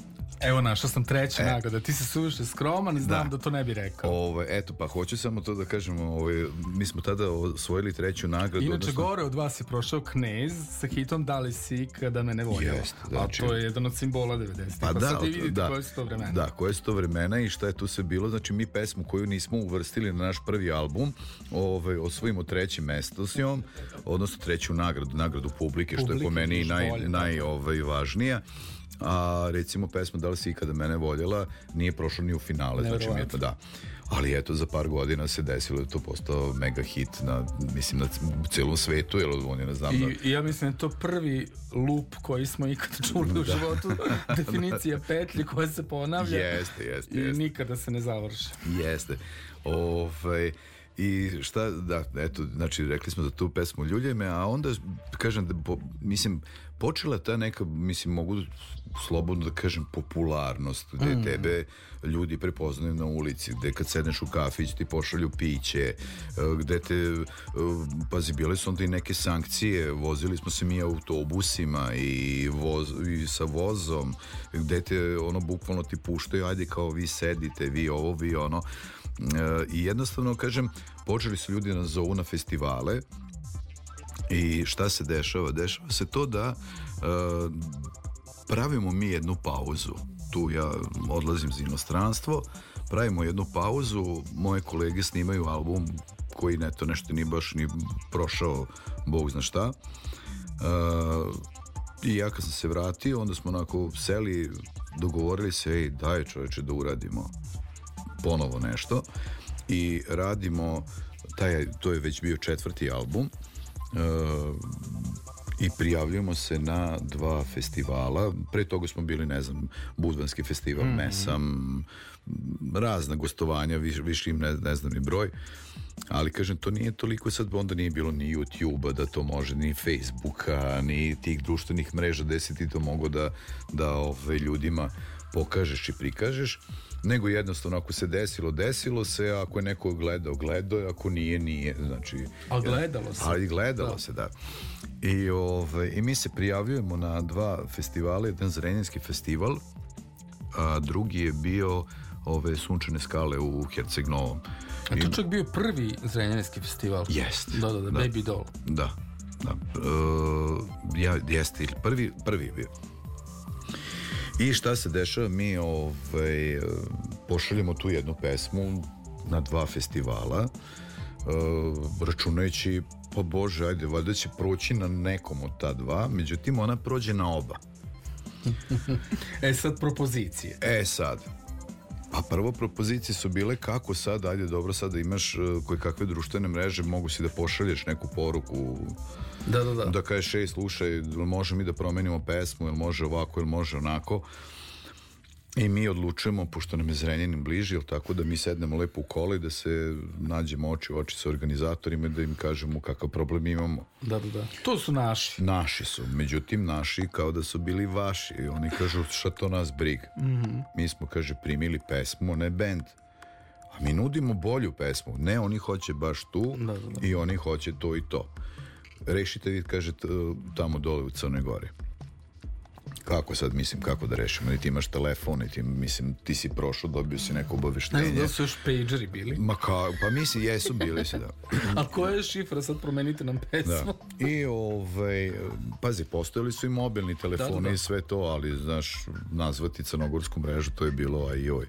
Evo našao sam treću E. nagrada. Ti si suviše skroman i znam da, Da. to ne bi rekao. Ovaj, eto, pa hoću samo to da kažem, ovaj, mi smo tada osvojili treću nagradu. Inače, odnosno- gore od vas je prošao Knez sa hitom Da li si kada me ne voljela. Jeste, znači- A to je jedan od simbola 90. Pa, Pa, da, sad od- vidite da, koje su to vremena. Da, koje su to vremena i šta je tu sve bilo. Znači, mi pesmu koju nismo uvrstili na naš prvi album, ovaj, osvojimo treće mesto s njom, odnosno treću nagradu, nagradu publike, što je po Publike, meni naj, volje, naj ovaj, važnija. A recimo pesma Da li si ikada mene voljela nije prošla ni u finale, znači mi je Neverovatno. da. Ali eto, za par godina se desilo da to postao mega hit na, mislim, na celom svetu, jer on je, ne znam, da, I, I ja mislim da je to prvi lup koji smo ikad čuli u životu. Definicija petlje koja se ponavlja Jeste, jeste, i jeste. nikada se ne završi. Jeste. Ovaj, I šta, da, eto, znači, rekli smo za tu pesmu Ljulje me, a onda, kažem, da, po, mislim, počela ta neka, mislim, mogu slobodno da kažem, popularnost, gde Mm. tebe ljudi prepoznaju na ulici, gde kad sedneš u kafić ti pošalju piće, e, gde te, e, pazi, bile su onda i neke sankcije, vozili smo se mi autobusima i, voz, i sa vozom, gde te, ono, bukvalno ti puštaju, ajde kao vi sedite, vi ovo, vi ono, E, i jednostavno kažem počeli su ljudi da nas zovu na festivale i šta se dešava? Dešava se to da e, pravimo mi jednu pauzu. Tu ja odlazim za inostranstvo pravimo jednu pauzu moje kolege snimaju album koji neto nešto nije baš ni prošao bog zna šta. E, i ja kad sam se vratio onda smo onako seli dogovorili se ej daj čoveče da uradimo ponovo nešto. I radimo taj, to je već bio četvrti album i prijavljujemo se na dva festivala. Pre toga smo bili, ne znam, Budvanski festival, Mesam, razna gostovanja, više, više im ne, ne znam ni broj. Ali kažem, to nije toliko sad, onda nije bilo ni YouTube-a da to može, ni Facebooka, ni tih društvenih mreža gde si ti to mogo da, da ove, ljudima pokažeš i prikažeš nego jednostavno ako se desilo, desilo se, ako je neko gledao, gledao, je, ako nije, nije, znači... A gledalo se. Ali gledalo se, da. I, ovaj, I mi se prijavljujemo na dva festivala, jedan Zrenjanski festival, a drugi je bio ove sunčane skale u Herceg Novom. A to čak bio prvi Zrenjanski festival. Jest. Da, da, da, Da. Baby Doll. Da, da. E, ja, jeste, prvi, prvi je bio. I šta se dešava? Mi ovaj, pošaljemo tu jednu pesmu na dva festivala, e, računajući, pa bože, ajde, valjda će proći na nekom od ta dva, međutim ona prođe na oba. E sad propozicije. E sad, pa prvo propozicije su bile kako sad, ajde dobro sad da imaš uh, koje kakve društvene mreže, mogu si da pošalješ neku poruku Da, da, da. da kažeš ej slušaj, može mi da promenimo pesmu, jel može ovako, jel može onako. I mi odlučujemo, pošto nam je Zrenjanin bliži, jel tako da mi sednemo lepo u kola i da se nađemo oči u oči sa organizatorima i da im kažemo kakav problem imamo. Da, da, da. To su naši. Naši su, međutim naši kao da su bili vaši. I oni kažu šta to nas briga. Mi smo, kaže, primili pesmu, ne bend. A mi nudimo bolju pesmu. Ne, oni hoće baš tu Da, da, da. i oni hoće to i to. Rešite vi, kaže, tamo dole u Crnoj Gori. Kako sad, mislim, kako da rešimo? Niti imaš telefon, niti, mislim, ti si prošao, dobio si neko Ne znam da obaveštenje. su još pageri bili. Ma ka, pa mislim, jesu bili se, da. A koja je šifra? Sad promenite nam pesmu. Da. I ovaj, pazi, postojali su i mobilni telefoni Da, da, da. i sve to, ali znaš, nazvati crnogorsku mrežu, to je bilo aj joj.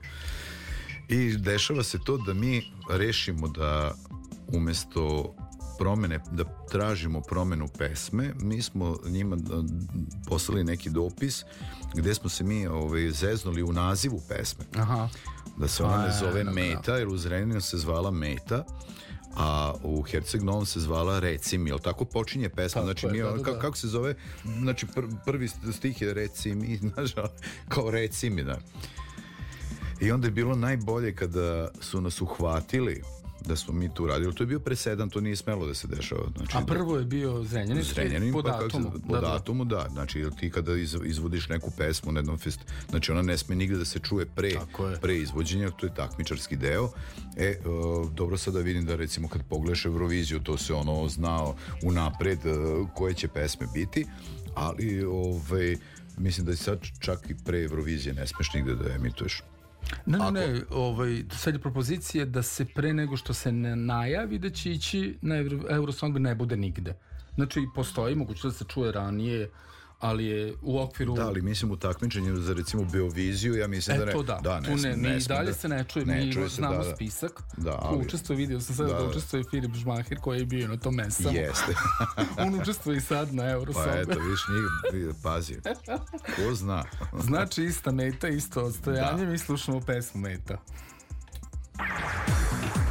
I dešava se to da mi rešimo da umesto promene, da tražimo promenu pesme, mi smo njima uh, poslali neki dopis gde smo se mi ovaj, zeznuli u nazivu pesme. Aha. Da se ona ne zove da, da. Meta, jer u Zrenjaninu se zvala Meta, a u Herceg Novom se zvala Reci mi, jel tako počinje pesma? Tako znači, je, mi, da, da, ka- da. kako se zove? Znači, pr- prvi stih je Reci mi, znaš, kao Reci mi, da. I onda je bilo najbolje kada su nas uhvatili da smo mi tu radili. To je bio presedan, to nije smelo da se dešava. Znači, A prvo je bio Zrenjanin, Zrenjanin, po pa se- datumu. po datumu, da. Znači, jer ti kada iz, izvodiš neku pesmu na jednom fest, znači ona ne sme nigde da se čuje pre, pre izvođenja, to je takmičarski deo. E, uh, dobro sada vidim da recimo kad pogledaš Euroviziju, to se ono znao unapred uh, koje će pesme biti, ali ovaj, mislim da je sad čak i pre Eurovizije ne smeš nigde da emituješ. Ne, ne, ne, ovaj, sad je propozicija da se pre nego što se ne najavi da će ići na Euro, Eurosong ne bude nigde. Znači, postoji mogućnost da se čuje ranije, ali je u okviru... Da, ali mislim u takmičenju za recimo Beoviziju, ja mislim da E, ne... to da, da tu ne, sme- ni sme dalje da- se ne čuje, ne mi čuje znamo da, da. spisak. Da, Ko ali- učestvuje, vidio sam sad da, Da, da. učestvuje Filip Žmahir koji je bio na tom mesamu. Jeste. On učestvuje i sad na Eurosongu. Pa eto, viš, nije, pazi, ko zna. Znači, ista meta, isto odstojanje, Da. mi slušamo pesmu meta. Reci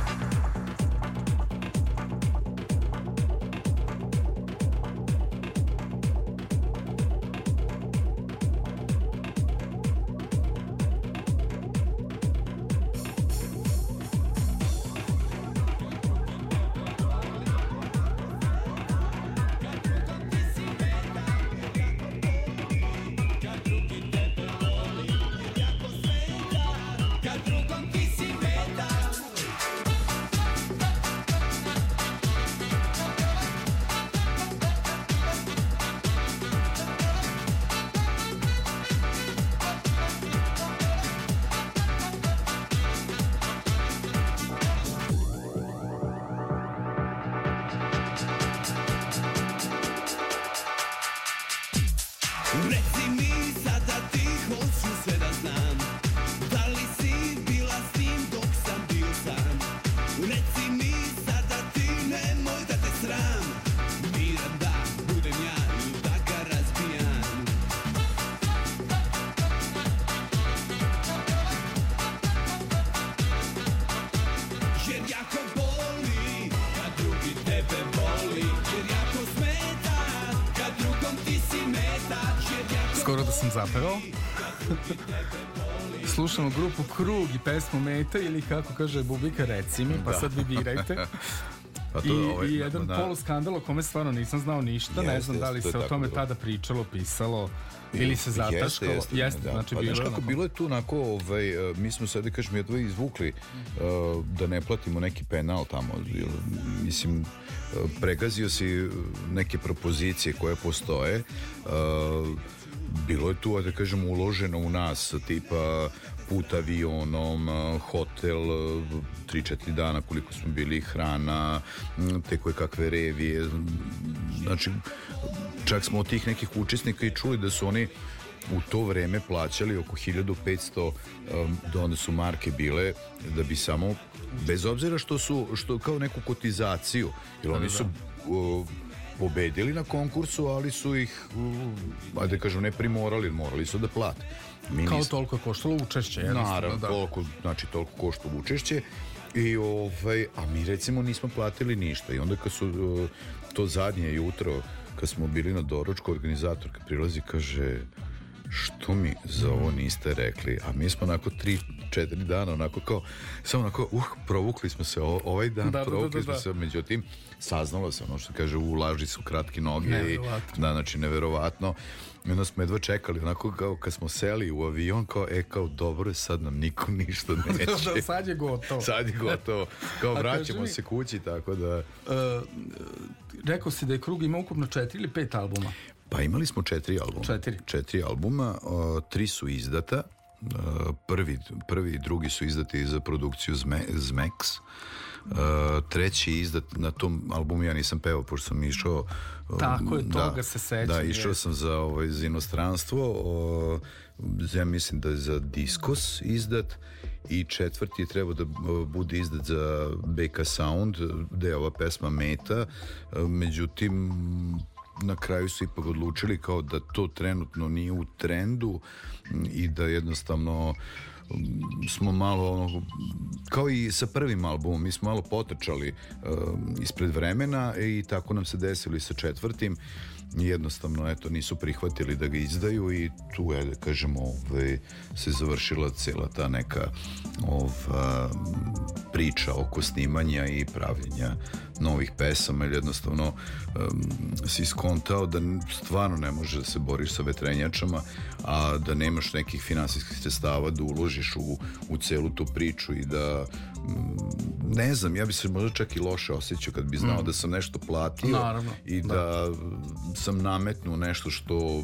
Skoro da sam zapevao. Slušamo grupu Krug i pesmu Meta ili kako kaže Bubika Reci mi, pa sad vi birajte. Pa I, ovaj, I jedan da, poluskandal o kome stvarno nisam znao ništa, ne Jeste, znam da li jeste, to se o tome bilo. tada pričalo, pisalo ili se zataškalo. Jeste, jeste, da. znači pa, bilo kako, bilo je tu onako, ovaj, e, mi smo sad, da kažem, jedva izvukli e, da ne platimo neki penal tamo. Mislim, e, pregazio si neke propozicije koje postoje. E, bilo je tu, da kažem, uloženo u nas, tipa put avionom, e, hotel, 3-4 dana koliko smo bili, hrana, m, te koje kakve revije. Znači, čak smo od tih nekih učesnika i čuli da su oni u to vreme plaćali oko 1500 um, da onda su marke bile da bi samo bez obzira što su što kao neku kotizaciju jer oni su uh, pobedili na konkursu ali su ih ajde da kažem ne primorali morali su da plate mi Kao toliko je koštalo učešće, jednostavno, Naravno, da. toliko, znači toliko košta učešće i ovaj, a mi recimo nismo platili ništa i onda kad su uh, to zadnje jutro kad smo bili na doručku organizator kad prilazi kaže što mi za ovo niste rekli a mi smo onako tri četiri dana onako kao samo onako uh provukli smo se o- ovaj dan Da, da, da, provukli da, smo da. se međutim saznalo se ono što kaže u laži su kratke noge i Neverovatno. da, znači neverovatno i onda smo jedva čekali onako kao kad smo seli u avion kao e kao dobro je sad nam niko ništa neće da, sad je gotovo. sad je gotovo kao vraćamo mi- se kući tako da Uh, rekao si da je Krug ima ukupno četiri ili pet albuma. pa imali smo četiri albuma Četiri. četiri albuma o, tri su izdata Uh, prvi, prvi i drugi su izdati za produkciju Zme, Zmex treći izdat na tom albumu ja nisam pevao pošto sam išao uh, Tako je, toga se sećam, da išao sam za, ovaj, za inostranstvo uh, ja mislim da je za Diskos izdat i četvrti je trebao da uh, bude izdat za BK Sound gde je ova pesma Meta. Međutim na kraju su ipak odlučili kao da to trenutno nije u trendu i da jednostavno smo malo ono, kao i sa prvim albumom mi smo malo potrčali um, ispred vremena i tako nam se desilo i sa četvrtim. Jednostavno eto nisu prihvatili da ga izdaju i tu je da kažemo ovaj, se završila cela ta neka ova, priča oko snimanja i pravljenja novih pesama ili jednostavno um, si skontao da stvarno ne može da se boriš sa vetrenjačama a da nemaš nekih finansijskih sredstava da uložiš u, u celu tu priču i da mm, ne znam, ja bi se možda čak i loše osjećao kad bi znao da sam nešto platio Naravno, i da, sam nametnuo nešto što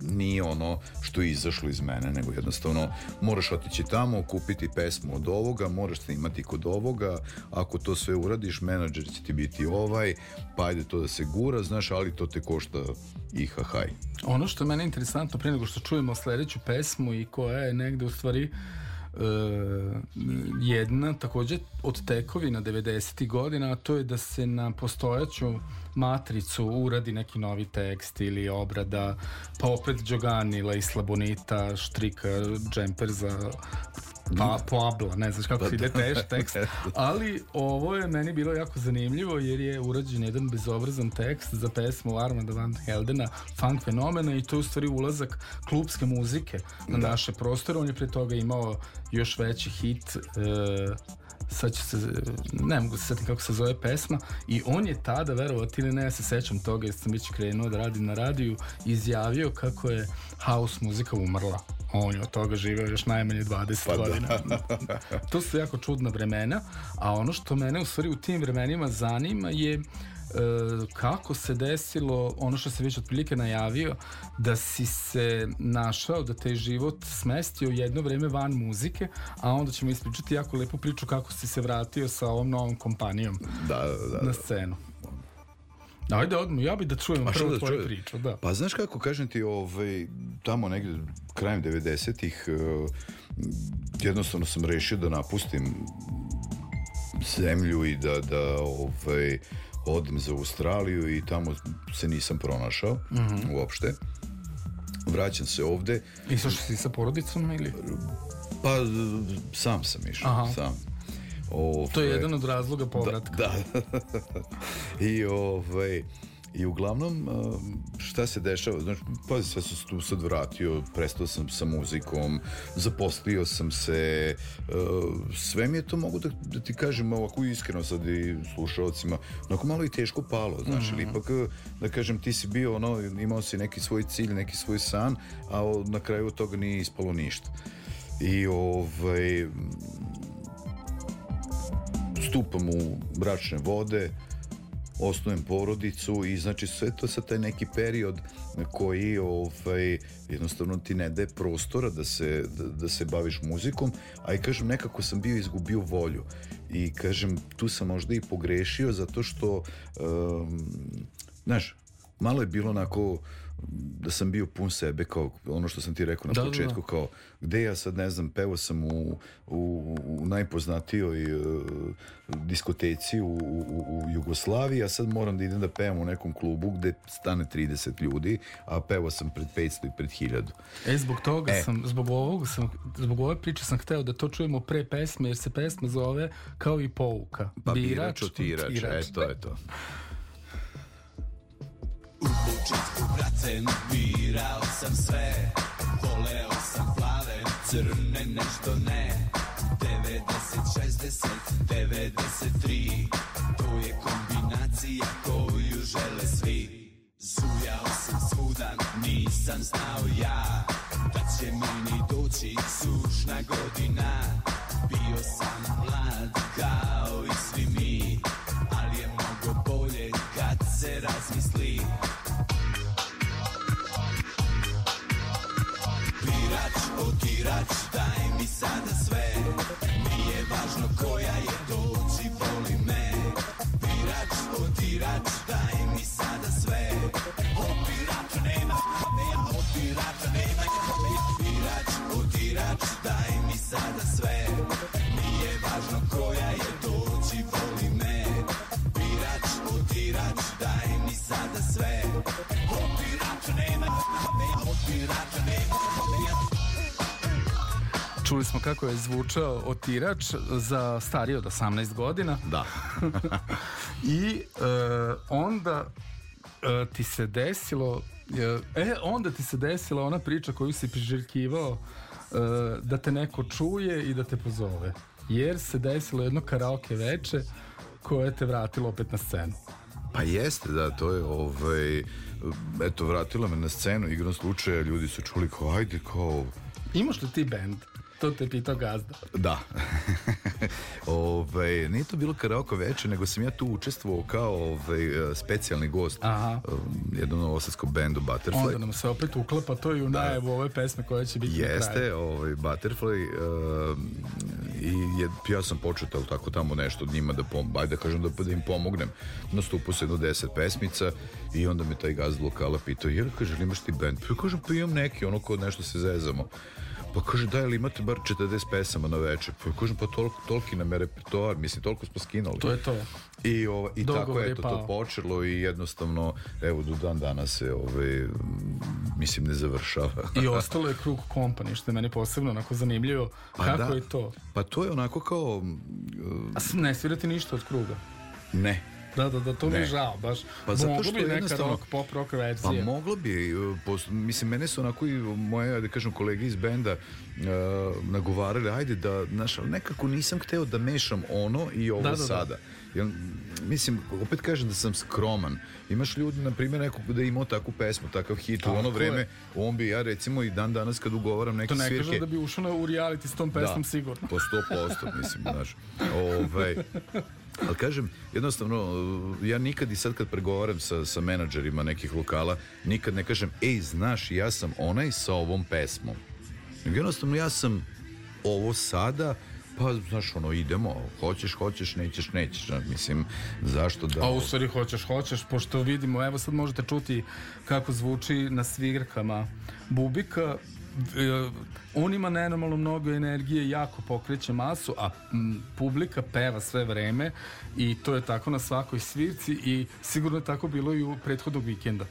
nije ono što je izašlo iz mene, nego jednostavno moraš otići tamo, kupiti pesmu od ovoga, moraš snimati kod ovoga, ako to sve uradiš, menadžer će ti biti ovaj, pa ajde to da se gura, znaš, ali to te košta i hahaj. Ono što je meni interesantno pre nego što čujemo sledeću pesmu i koja je negde u stvari e, jedna takođe od tekovina 90. godina, a to je da se na postojaću matricu uradi neki novi tekst ili obrada, pa opet Đoganila i Slabonita, štrika, džemper za pa, Pabla, ne znaš kako se ide teš tekst, ali ovo je meni bilo jako zanimljivo jer je urađen jedan bezobrazan tekst za pesmu Armanda Van Heldena, Funk fenomena i to je u stvari ulazak klubske muzike na naše prostore, on je pre toga imao još veći hit e, sad ću se, ne mogu se setim kako se zove pesma i on je tada, verovati ili ne, ja se sećam toga jer sam već krenuo da radim na radiju, izjavio kako je house muzika umrla. On je od toga živeo još najmanje 20 Pa da. godina. to su jako čudna vremena, a ono što mene u stvari u tim vremenima zanima je kako se desilo ono što se već otprilike najavio da si se našao da te život smestio jedno vreme van muzike a onda ćemo ispričati jako lepu priču kako si se vratio sa ovom novom kompanijom Da, da, da. na scenu Ajde, odmah, ja bi da čujem A šta prvo da tvoju priču, da. Pa znaš kako, kažem ti, ovaj, tamo negde krajem 90-ih uh, jednostavno sam rešio da napustim zemlju i da, da ovaj, odem za Australiju i tamo se nisam pronašao Mhm. uopšte. Vraćam se ovde, Išao si sa porodicom ili? pa sam sam išao, Aha. sam. Ovaj, To je jedan od razloga povratka. Da. I ovaj I uglavnom, um, šta se dešava? Znači, pazi, sad sam se tu sad vratio, prestao sam sa muzikom, zaposlio sam se, uh, sve mi je to mogu da, da ti kažem ovako iskreno sad i slušalcima, onako malo i teško palo, znaš, ili ipak, uh, da kažem, ti si bio, ono, imao si neki svoj cilj, neki svoj san, a na kraju od toga nije ispalo ništa. I ovaj, stupam u bračne vode, osnujem porodicu i znači sve to sa taj neki period koji ovaj, jednostavno ti ne daje prostora da se, da, da se baviš muzikom, a i kažem nekako sam bio izgubio volju. I kažem tu sam možda i pogrešio zato što um, znaš, malo je bilo onako da sam bio pun sebe kao ono što sam ti rekao na Da, da, da. početku kao gde ja sad ne znam pevao sam u, u, u najpoznatijoj uh, diskoteci u, u, u Jugoslaviji a sad moram da idem da pevam u nekom klubu gde stane 30 ljudi a pevao sam pred 500 i pred 1000 E, zbog toga E. sam, zbog ovog sam, zbog ove priče sam hteo da to čujemo pre pesme, jer se pesma zove kao i pouka. pa birač, otirač, e to je to U početku, brate, birao sam sve Voleo sam plave, crne, nešto ne 90, 60, 93 To je kombinacija koju žele svi Zujao sam svuda, nisam znao ja Da će mi ni doći sušna godina Čuli smo kako je zvučao otirač za stariji od 18 godina Da. i e, onda e, ti se desilo e, e, onda ti se desila ona priča koju si priželjkivao e, da te neko čuje i da te pozove. Jer se desilo jedno karaoke veče koje te vratilo opet na scenu. Pa jeste, da, to je ovaj, eto, vratila me na scenu, igrom slučaja, ljudi su čuli kao, ajde, kao, Imaš li ti band? To te pitao gazda. Da. ovaj, nije to bilo karaoke veče, nego sam ja tu učestvovao kao ovaj, specijalni gost Aha. um, jednom novosadskog bendu Butterfly. Onda nam se opet uklapa to i u najavu ove pesme koje će biti na kraju. Jeste, ovaj, Butterfly um, i je, ja sam počeo tal- tako tamo nešto od njima da pom, ajde da kažem da, da im pomognem. Nastupu se jedno deset pesmica i onda me taj gazd lokala pitao, jer kaže, imaš ti band? Pa ja kažem, pa imam neki, ono kod nešto se zezamo. Pa kaže, da, ili imate bar 40 pesama na večer? Pa kažem, pa toliko, toliki nam je repertoar, mislim, toliko smo skinuli. To je to. I, ova, i tako Dogovor je je to, to počelo i jednostavno, evo, do dan danas se, ovaj, mislim, ne završava. I ostalo je krug kompani, što je meni posebno onako zanimljivo. Kako da. je to? Pa to je onako kao, A s- ne svirati ništa od kruga. ne, Da, da, da, to mi je žao, baš. Pa zato što bi neka rock, pop rock Pa verzija. moglo bi, uh, pos- mislim, mene su onako i moje, da kažem, kolege iz benda uh, nagovarali, ajde da, znaš, nekako nisam hteo da mešam ono i ovo Da, da, da. sada. Jer, mislim, opet kažem da sam skroman. Imaš ljudi, na primjer, nekog da je imao takvu pesmu, takav hit u ono Tako vreme, je. on bi ja recimo i dan danas kad ugovaram neke To ne svirke... kažem da bi ušao na, u reality s tom pesmom sigurno. Po 100%, mislim, znaš. Ovaj, ali kažem, jednostavno, ja nikad i sad kad pregovaram sa, sa menadžerima nekih lokala, nikad ne kažem, ej, znaš, ja sam onaj sa ovom pesmom. Jednostavno, ja sam ovo sada, pa, znaš, ono, idemo, hoćeš, hoćeš, nećeš, nećeš. Mislim, zašto da... A u stvari hoćeš, hoćeš, pošto vidimo, evo sad možete čuti kako zvuči na svirkama Bubika. E, on ima nenormalno mnogo energije, jako pokreće masu, a m, publika peva sve vreme i to je tako na svakoj svirci i sigurno je tako bilo i u prethodnog vikenda.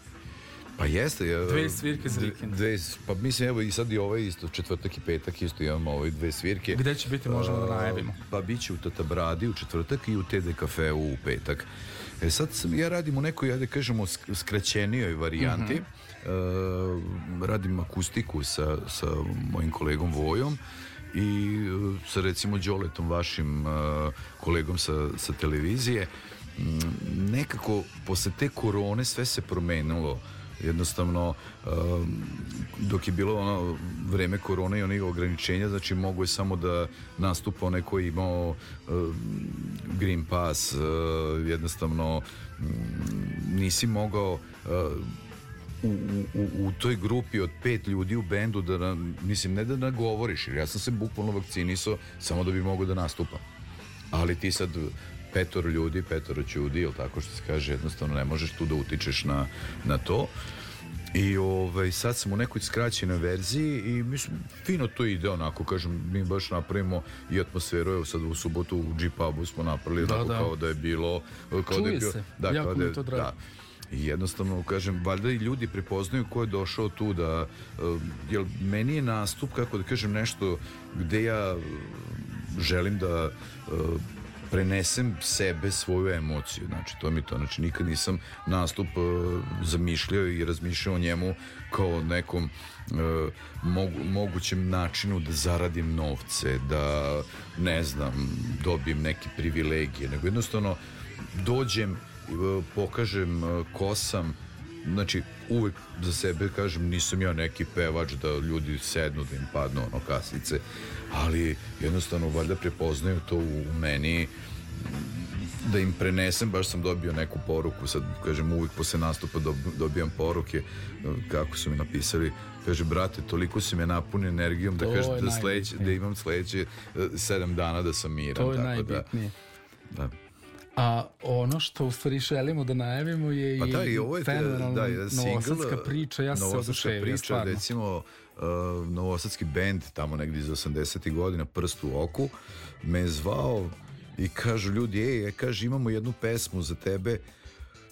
Pa jeste. Ja, Dve svirke za vikend. Dve, pa mislim, evo i sad i ovaj isto, četvrtak i petak isto imamo ove dve svirke. Gde će biti, možemo da najavimo. Pa bit će u Tatabradi u četvrtak i u TD kafeu u petak. E sad sam, ja radim u nekoj, ajde kažemo, sk- skraćenijoj varijanti. Mhm. E, radim akustiku sa, sa mojim kolegom Vojom i e, sa recimo Đoletom, vašim e, kolegom sa, sa televizije. Mm, Nekako, posle te korone sve se promenilo jednostavno um, dok je bilo ono vreme korone i onih ograničenja znači mogu je samo da nastupa onaj koji je imao green pass jednostavno mm, nisi mogao u, u, u, toj grupi od pet ljudi u bendu da na, mislim ne da nagovoriš jer ja sam se bukvalno vakcinisao samo da bi mogao da nastupam ali ti sad petoro ljudi, petoro ćudi, ili tako što se kaže, jednostavno ne možeš tu da utičeš na, na to. I ovaj, sad sam u nekoj skraćenoj verziji i mislim, fino to ide onako, kažem, mi baš napravimo i atmosferu, evo sad u subotu u G-pubu smo napravili Da, onako da. kao da je bilo, kao da je Čuje bio, se. da, Jako kao da je to drago. da, i jednostavno, kažem, valjda i ljudi prepoznaju ko je došao tu da, uh, jer meni je nastup, kako da kažem, nešto gde ja uh, želim da uh, prenesem sebe, svoju emociju. Znači, to mi to. Znači, nikad nisam nastup uh, zamišljao i razmišljao o njemu kao nekom uh, mogu, mogućem načinu da zaradim novce, da, ne znam, dobijem neke privilegije, nego jednostavno dođem, pokažem uh, ko sam, znači uvek za sebe kažem nisam ja neki pevač da ljudi sednu da im padnu ono kasice ali jednostavno valjda prepoznaju to u meni da im prenesem, baš sam dobio neku poruku, sad kažem uvijek posle nastupa dob- dobijam poruke kako su mi napisali, kaže brate toliko si me napunio energijom da To kaže je da, sledeće, da imam sledeće sedam dana da sam miran. To je tako najbitnije. Da, da. A ono što u stvari želimo da najavimo je Pa i da, i ovo je fenomenalna da, single, novosadska priča, ja sam se oduševio, priča, stvarno. recimo uh, novosadski bend tamo negdje iz 80. godina Prst u oku me zvao i kažu ljudi, ej, kaže imamo jednu pesmu za tebe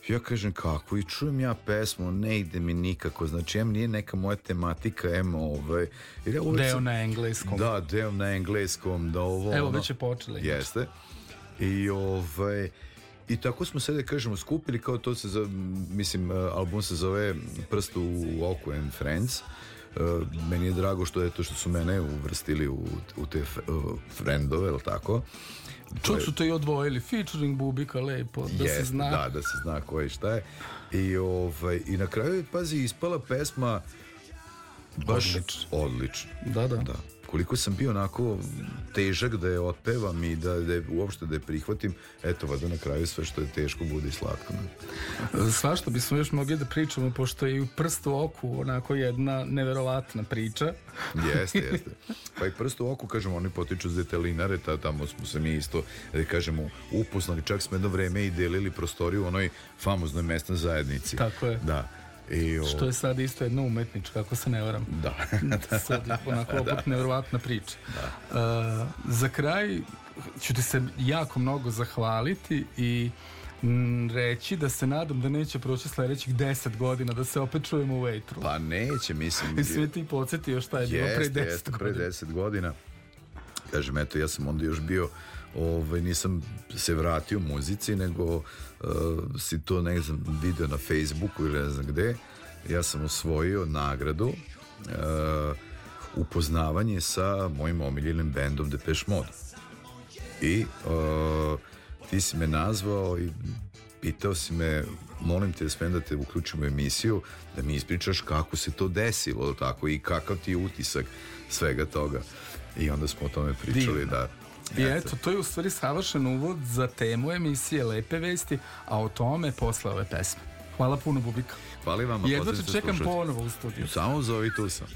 Ja kažem kako i čujem ja pesmu, ne ide mi nikako, znači em nije neka moja tematika, em ovaj... Jer ja uvek Deo sam- na engleskom. Da, deo na engleskom, da ovo... Evo, ono- već je počela. inače. Jeste. I ovaj... I tako smo sve da kažemo skupili kao to se zove, mislim album se zove Prst u oku and Friends. Uh, meni je drago što je to što su mene uvrstili u, u te uh, friendove, ili tako? Čak su to i odvojili, featuring Bubika, lepo, da se Jeste, zna. Da, da se zna ko je šta je. I, ovaj, I na kraju je, pazi, ispala pesma baš Odlično. odlično. Da, da. Da. Koliko sam bio onako težak da je otpevam i da, da je, uopšte da je prihvatim, eto, vada na kraju sve što je teško bude i slatko. ne? Svašta bismo još mogli da pričamo, pošto je i u prstu u oku onako jedna neverovatna priča. Jeste, jeste. Pa i prst u oku, kažemo, oni potiču s detelinare, ta, tamo smo se mi isto, da kažemo, upoznali, čak smo jedno vreme i delili prostoriju u onoj famoznoj mesnoj zajednici. Tako je. Da. I, o, Što je sad isto jedna umetnička, ako se ne varam. Da. sad onako opet nevjerovatna priča. Uh, za kraj ću ti se jako mnogo zahvaliti i reći da se nadam da neće proći sledećih 10 godina da se opet čujemo u Vejtru. Pa neće, mislim. I sve ti podsjetio šta je bilo pre 10 jeste, pre godina. 10 godina. Kažem, eto, ja sam onda još bio, ovaj, nisam se vratio muzici, nego si to, ne znam, video na Facebooku ili ne znam gde. Ja sam osvojio nagradu uh, upoznavanje sa mojim omiljenim bendom Depeche Mode. I uh, ti si me nazvao i pitao si me, molim te, smem da te uključim u emisiju, da mi ispričaš kako se to desilo, tako, i kakav ti je utisak svega toga. I onda smo o tome pričali, Divno. da... I eto, to je u stvari savršen uvod za temu emisije Lepe vesti, a o tome posle ove pesme. Hvala puno, Bubika. Hvala i vama. Jedva te čekam slušalce. ponovo u studiju. Samo zovi tu sam.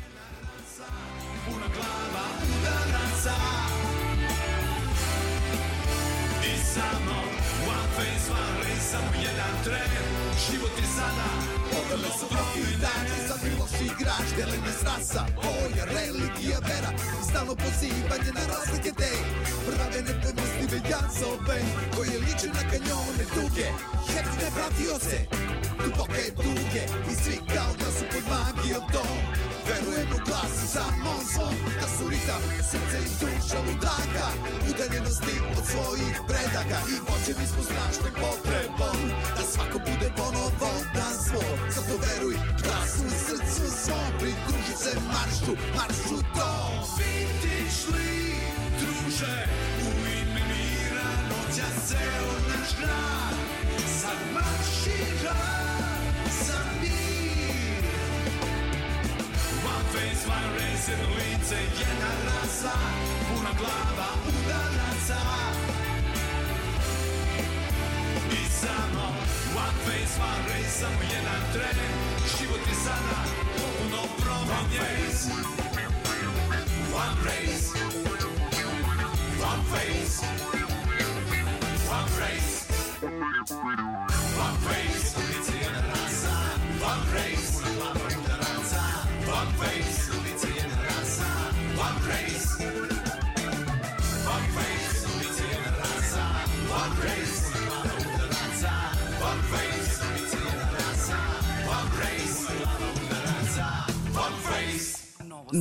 I samo one face, one race, samo jedan tren Život je sada su mnogi dani za miloš igrač Delene strasa, boja, religija, vera I stalno pozivanje na razlike te Prave nepodnostive jazove Koje liče na kanjone duge Jeftine pratioce Duboke duge I svi kao da su pod magijom dom Verujem u glas samo zvom Da su ritam, srce i duša ludaka Udaljenosti od svojih predaka I vođeni smo strašnim potrebom. Da svako bude ponovo dan svoj Zato veruj glasu u srcu svom Pridruži se maršu, maršu one jedno lice, jedna rasa Puna glava udaraca. I samo One face, one race, samo jedan tren. Život je sada potpuno promenjen. One race One face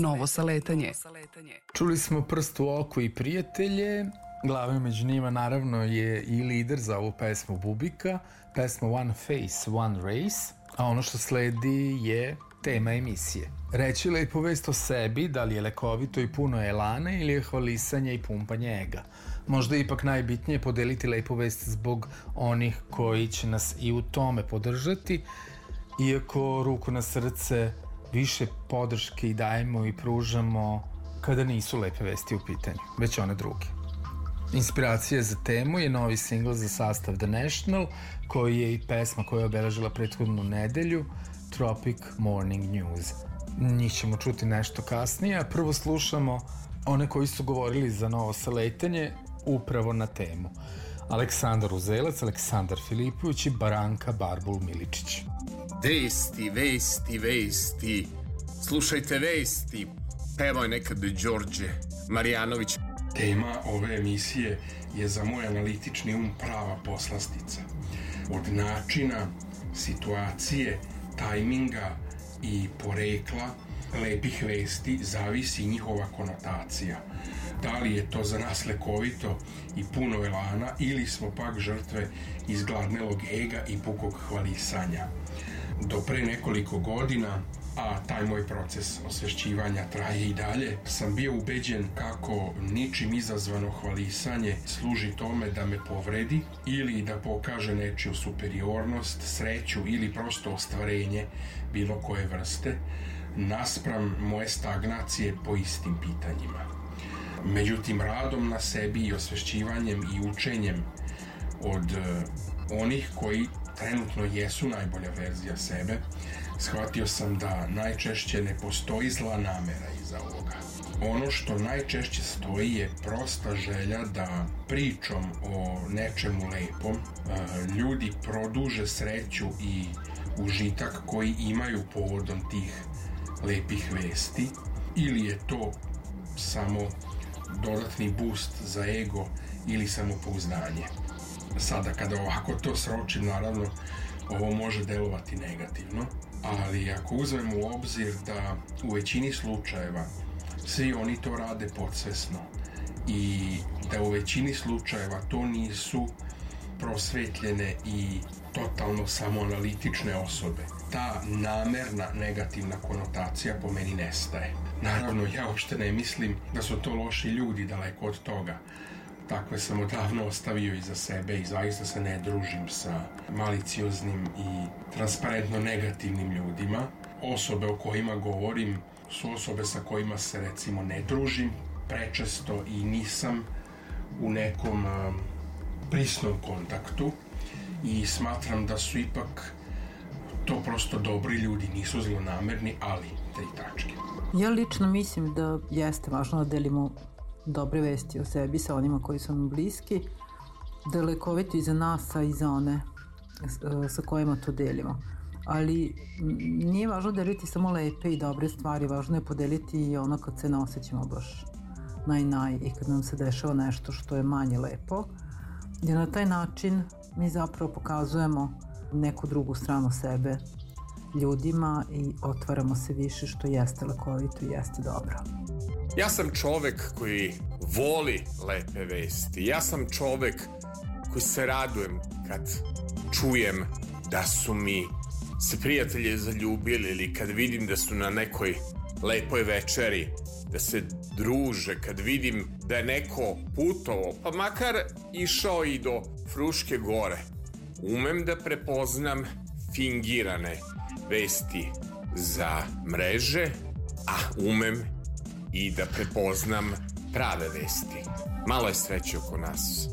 Novo saletanje. Čuli smo prst u oku i prijatelje. Glavio među njima naravno je i lider za ovu pesmu Bubika, pesma One Face, One Race, a ono što sledi je tema emisije. Reći lepo vest o sebi, da li je lekovito i puno elana ili je hvalisanje i pumpanje ega. Možda je ipak najbitnije podeliti lepo vest zbog onih koji će nas i u tome podržati, iako ruku na srce više podrške i dajemo i pružamo kada nisu lepe vesti u pitanju, već one druge. Inspiracija za temu je novi singl za sastav The National, koji je i pesma koja je obeležila prethodnu nedelju, Tropic Morning News. Njih ćemo čuti nešto kasnije, a prvo slušamo one koji su govorili za novo saletanje upravo na temu. Aleksandar Uzelac, Aleksandar Filipović i Baranka Barbul Miličić. Vesti, vesti, vesti. Slušajte vesti. Pevao je nekad Đorđe Marjanović. Tema ove emisije je za moj analitični um prava poslastica. Od načina, situacije, tajminga i porekla lepih vesti zavisi njihova konotacija. Da li je to za nas lekovito i puno elana ili smo pak žrtve izgladnelog ega i pukog hvalisanja. Do pre nekoliko godina a taj moj proces osvešćivanja traje i dalje, sam bio ubeđen kako ničim izazvano hvalisanje služi tome da me povredi ili da pokaže nečiju superiornost, sreću ili prosto ostvarenje bilo koje vrste, naspram moje stagnacije po istim pitanjima. Međutim, radom na sebi i osvešćivanjem i učenjem od eh, onih koji trenutno jesu najbolja verzija sebe, shvatio sam da najčešće ne postoji zla namera iza ovoga. Ono što najčešće stoji je prosta želja da pričom o nečemu lepom e, ljudi produže sreću i užitak koji imaju povodom tih lepih vesti ili je to samo dodatni boost za ego ili samopouzdanje. Sada kada ovako to sročim, naravno, ovo može delovati negativno, ali ako uzmemo u obzir da u većini slučajeva svi oni to rade podsvesno i da u većini slučajeva to nisu prosvetljene i totalno samoanalitične osobe. Ta namerna negativna konotacija po meni nestaje. Naravno, ja uopšte ne mislim da su to loši ljudi daleko od toga, takve sam odavno ostavio iza sebe i zaista se ne družim sa malicioznim i transparentno negativnim ljudima. Osobe o kojima govorim su osobe sa kojima se recimo ne družim prečesto i nisam u nekom prisnom kontaktu i smatram da su ipak to prosto dobri ljudi, nisu zlonamerni, ali tri tačke. Ja lično mislim da jeste važno da delimo dobre vesti o sebi sa onima koji su nam bliski, da je lekovito i za nas, a i za one e, sa kojima to delimo. Ali nije važno deliti samo lepe i dobre stvari, važno je podeliti i ono kad se ne osjećamo baš naj naj i kad nam se dešava nešto što je manje lepo. Jer na taj način mi zapravo pokazujemo neku drugu stranu sebe ljudima i otvaramo se više što jeste lekovito i jeste dobro. Ja sam čovek koji voli lepe vesti. Ja sam čovek koji se radujem kad čujem da su mi se prijatelje zaljubili ili kad vidim da su na nekoj lepoj večeri, da se druže, kad vidim da je neko putovo, pa makar išao i do Fruške gore. Umem da prepoznam fingirane vesti za mreže, a umem i da prepoznam prave vesti. Malo je sreće oko nas.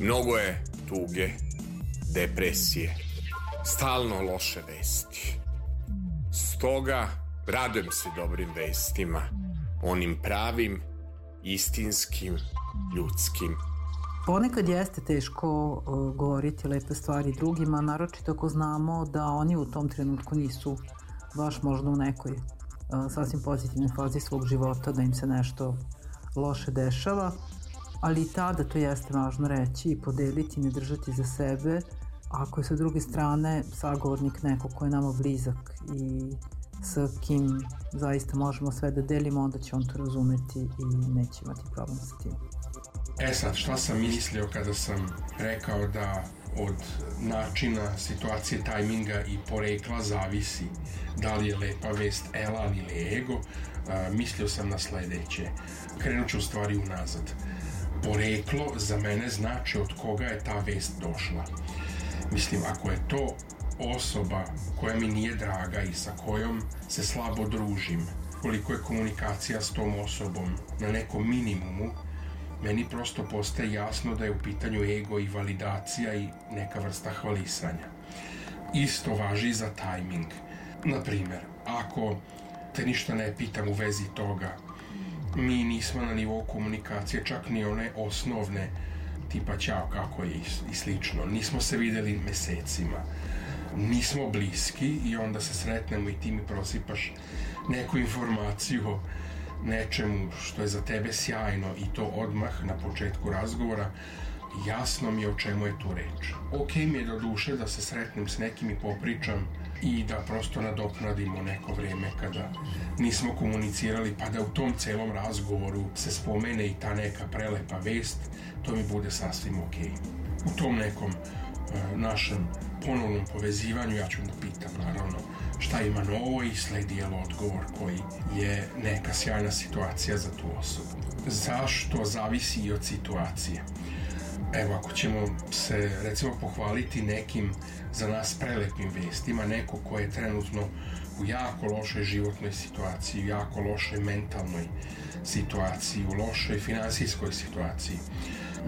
Mnogo je tuge, depresije, stalno loše vesti. Stoga radujem se dobrim vestima, onim pravim, istinskim, ljudskim. Ponekad jeste teško uh, govoriti lepe stvari drugima, naročito ako znamo da oni u tom trenutku nisu baš možda u nekoj sasvim pozitivnoj fazi svog života, da im se nešto loše dešava, ali i tada to jeste važno reći i podeliti, ne držati za sebe, ako je sa druge strane sagovornik neko ko je nama blizak i sa kim zaista možemo sve da delimo, onda će on to razumeti i neće imati problem sa tim. E sad, šta sam mislio kada sam rekao da od načina, situacije, tajminga i porekla zavisi da li je lepa vest elan ili ego, a, mislio sam na sledeće. Krenut ću stvari unazad. Poreklo za mene znači od koga je ta vest došla. Mislim, ako je to osoba koja mi nije draga i sa kojom se slabo družim, koliko je komunikacija s tom osobom na nekom minimumu, meni prosto postaje jasno da je u pitanju ego i validacija i neka vrsta hvalisanja. Isto važi za tajming. Na primer, ako te ništa ne pitam u vezi toga, mi nismo na nivou komunikacije, čak ni one osnovne, tipa ćao kako je i slično. Nismo se videli mesecima. Nismo bliski i onda se sretnemo i ti mi prosipaš neku informaciju nečemu što je za tebe sjajno i to odmah na početku razgovora, jasno mi je o čemu je tu reč. Ok mi je do duše da se sretnem s nekim i popričam i da prosto nadoknadimo neko vreme kada nismo komunicirali pa da u tom celom razgovoru se spomene i ta neka prelepa vest, to mi bude sasvim ok. U tom nekom uh, našem ponovnom povezivanju ja ću da pitam naravno šta ima novo i sledi odgovor koji je neka sjajna situacija za tu osobu. Zašto zavisi i od situacije. Evo, ako ćemo se recimo pohvaliti nekim za nas prelepim vestima, neko ko je trenutno u jako lošoj životnoj situaciji, u jako lošoj mentalnoj situaciji, u lošoj finansijskoj situaciji,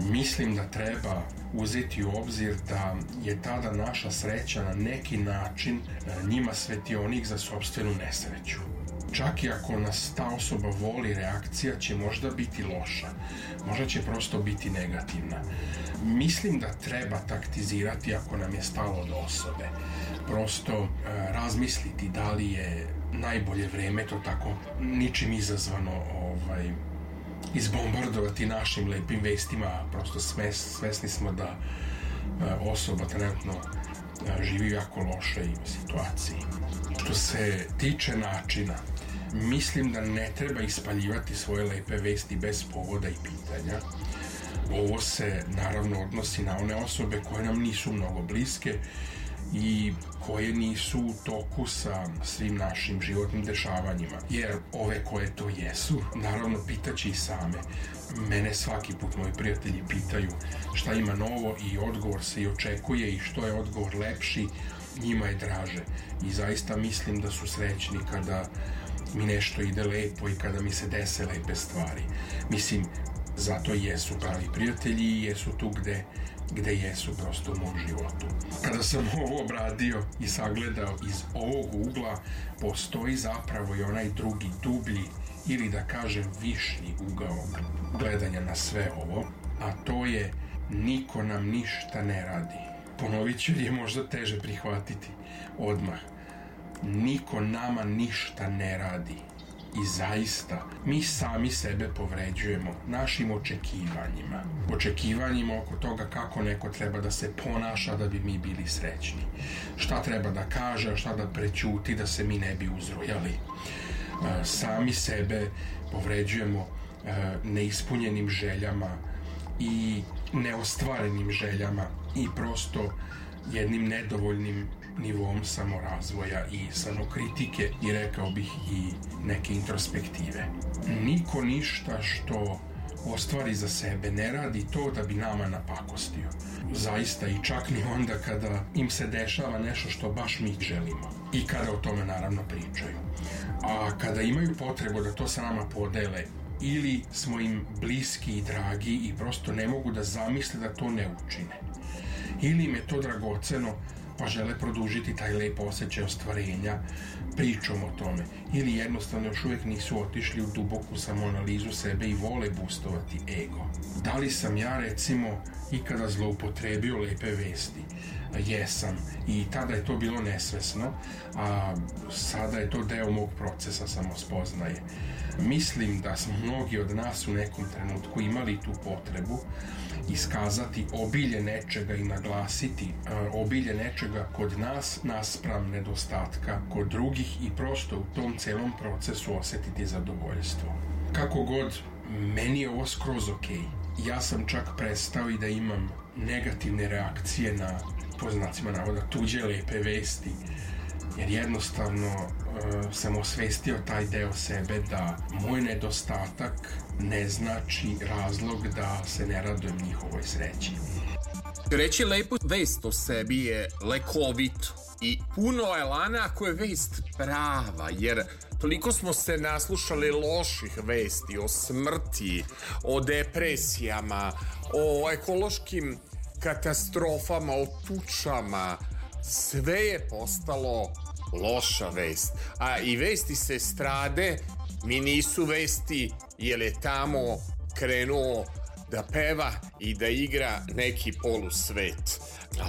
mislim da treba uzeti u obzir da je tada naša sreća na neki način e, njima svetionik za sobstvenu nesreću. Čak i ako nas ta osoba voli, reakcija će možda biti loša. Možda će prosto biti negativna. Mislim da treba taktizirati ako nam je stalo od osobe. Prosto e, razmisliti da li je najbolje vreme to tako ničim izazvano ovaj, izbombardovati našim lepim vestima, prosto smes, svesni smo da e, osoba trenutno e, živi u jako lošoj situaciji. Što se tiče načina, mislim da ne treba ispaljivati svoje lepe vesti bez povoda i pitanja. Ovo se naravno odnosi na one osobe koje nam nisu mnogo bliske i koje nisu u toku sa svim našim životnim dešavanjima. Jer ove koje to jesu, naravno pitaće i same. Mene svaki put moji prijatelji pitaju šta ima novo i odgovor se i očekuje i što je odgovor lepši, njima je draže. I zaista mislim da su srećni kada mi nešto ide lepo i kada mi se dese lepe stvari. Mislim, zato jesu pravi prijatelji i jesu tu gde gde jesu prosto u mom životu. Kada sam ovo obradio i sagledao iz ovog ugla, postoji zapravo i onaj drugi dublji ili da kažem višnji ugao gledanja na sve ovo, a to je niko nam ništa ne radi. Ponovit ću je možda teže prihvatiti odmah. Niko nama ništa ne radi I zaista, mi sami sebe povređujemo našim očekivanjima. Očekivanjima oko toga kako neko treba da se ponaša da bi mi bili srećni. Šta treba da kaže, šta da prećuti da se mi ne bi uzrujali. E, sami sebe povređujemo e, neispunjenim željama i neostvarenim željama i prosto jednim nedovoljnim nivom samorazvoja i samokritike i rekao bih i neke introspektive. Niko ništa što ostvari za sebe, ne radi to da bi nama napakostio. Zaista i čak ni onda kada im se dešava nešto što baš mi želimo. I kada o tome naravno pričaju. A kada imaju potrebu da to sa nama podele, ili smo im bliski i dragi i prosto ne mogu da zamisle da to ne učine. Ili im je to dragoceno pa žele produžiti taj lep osjećaj ostvarenja pričom o tome ili jednostavno još uvijek nisu otišli u duboku samoanalizu sebe i vole boostovati ego. Da li sam ja recimo ikada zloupotrebio lepe vesti? Jesam i tada je to bilo nesvesno, a sada je to deo mog procesa samospoznaje. Mislim da smo mnogi od nas u nekom trenutku imali tu potrebu iskazati obilje nečega i naglasiti uh, obilje nečega kod nas naspram nedostatka kod drugih i prosto u tom celom procesu osetiti zadovoljstvo. Kako god, meni je ovo skroz ok. Ja sam čak prestao i da imam negativne reakcije na poznacima navoda tuđe lepe vesti jer jednostavno uh, sam osvestio taj deo sebe da moj nedostatak ne znači razlog da se ne radujem njihovoj sreći. Reći lepu vest o sebi je lekovito i puno je lana ako je vest prava, jer toliko smo se naslušali loših vesti o smrti, o depresijama, o ekološkim katastrofama, o tučama, sve je postalo loša vest. A i vesti se strade mi nisu vesti jer je tamo krenuo da peva i da igra neki polusvet.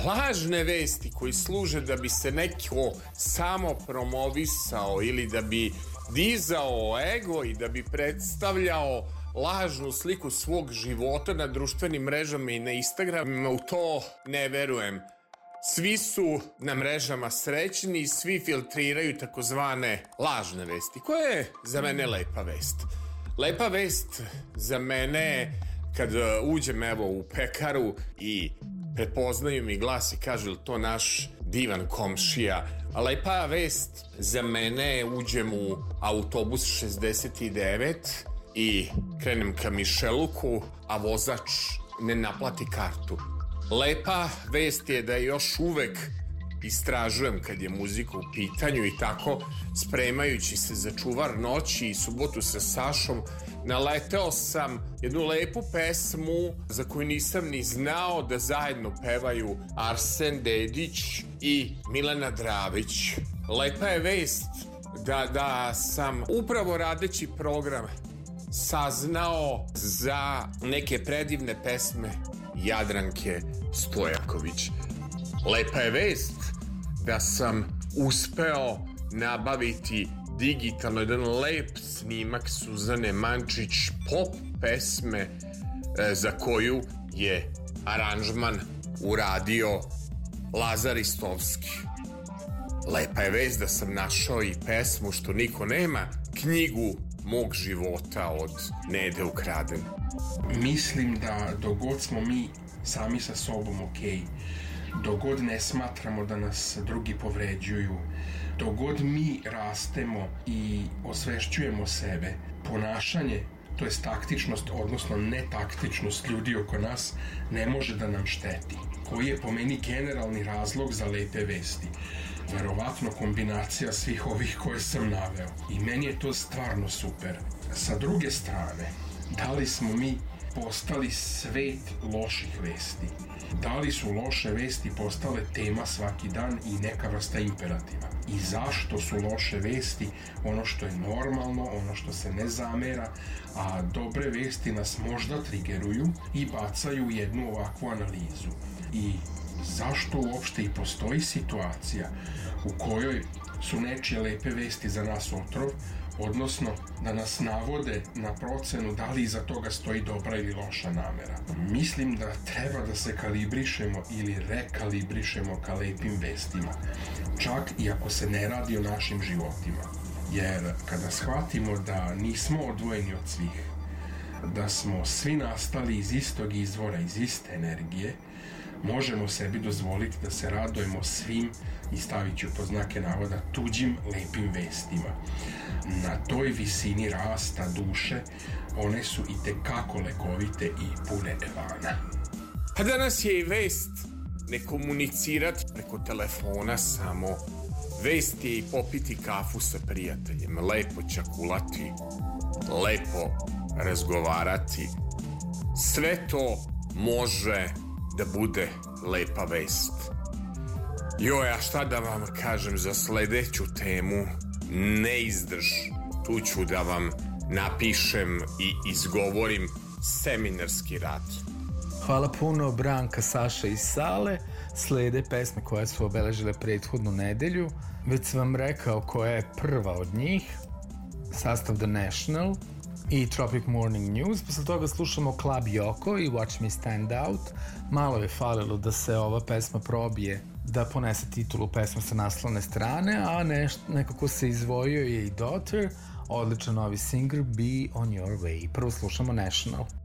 Lažne vesti koji služe da bi se neko samo promovisao ili da bi dizao ego i da bi predstavljao lažnu sliku svog života na društvenim mrežama i na Instagramima, u to ne verujem. Svi su na mrežama srećni svi filtriraju takozvane lažne vesti. Koja je za mene lepa vest? Lepa vest za mene kad uh, uđem evo u pekaru i prepoznaju mi glas i kažu to naš divan komšija. Lepa vest za mene uđem u autobus 69 i krenem ka Mišeluku, a vozač ne naplati kartu. Lepa vest je da još uvek istražujem kad je muzika u pitanju i tako spremajući se za čuvar noći i subotu sa Sašom naleteo sam jednu lepu pesmu za koju nisam ni znao da zajedno pevaju Arsen Dedić i Milena Dravić. Lepa je vest da, da sam upravo radeći program saznao za neke predivne pesme Jadranke Stojaković. Lepa je vest da sam uspeo nabaviti digitalno jedan lep snimak Suzane Mančić pop pesme e, za koju je aranžman uradio Lazar Istovski. Lepa je vest da sam našao i pesmu što niko nema, knjigu mog života od Nede ukraden. Mislim da dogod smo mi sami sa sobom ok, dogod ne smatramo da nas drugi povređuju, dogod mi rastemo i osvešćujemo sebe, ponašanje to je taktičnost, odnosno netaktičnost ljudi oko nas, ne može da nam šteti. Koji je po meni generalni razlog za lepe vesti? verovatno kombinacija svih ovih koje sam naveo. I meni je to stvarno super. Sa druge strane, da li smo mi postali svet loših vesti? Da li su loše vesti postale tema svaki dan i neka vrsta imperativa? I zašto su loše vesti ono što je normalno, ono što se ne zamera, a dobre vesti nas možda trigeruju i bacaju jednu ovakvu analizu. I zašto uopšte i postoji situacija u kojoj su nečije lepe vesti za nas otrov, odnosno da nas navode na procenu da li iza toga stoji dobra ili loša namera. Mislim da treba da se kalibrišemo ili rekalibrišemo ka lepim vestima, čak i ako se ne radi o našim životima. Jer kada shvatimo da nismo odvojeni od svih, da smo svi nastali iz istog izvora, iz iste energije, možemo sebi dozvoliti da se radujemo svim i stavit ću po znake navoda tuđim lepim vestima. Na toj visini rasta duše one su i tekako lekovite i pune evana. Pa danas je i vest ne komunicirati preko telefona samo. Vest je i popiti kafu sa prijateljem, lepo čakulati, lepo razgovarati. Sve to može da bude lepa vest. Joj, a šta da vam kažem za sledeću temu? Ne izdrž. Tu ću da vam napišem i izgovorim seminarski rad. Hvala puno Branka, Saša i Sale. Slede pesme koje su obeležile prethodnu nedelju. Već sam vam rekao koja je prva od njih. Sastav The National i Tropic Morning News. Posle toga slušamo Club Yoko i Watch Me Stand Out. Malo je falilo da se ova pesma probije da ponese titulu pesma sa naslovne strane, a neš, nekako se izvojio je i Daughter, odličan novi singer Be On Your Way. Prvo slušamo National.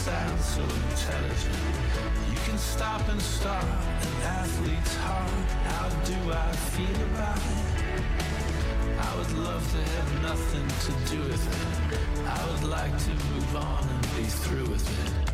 sound so intelligent. You can stop and start an athlete's heart. How do I feel about it? I would love to have nothing to do with it. I would like to move on and be through with it.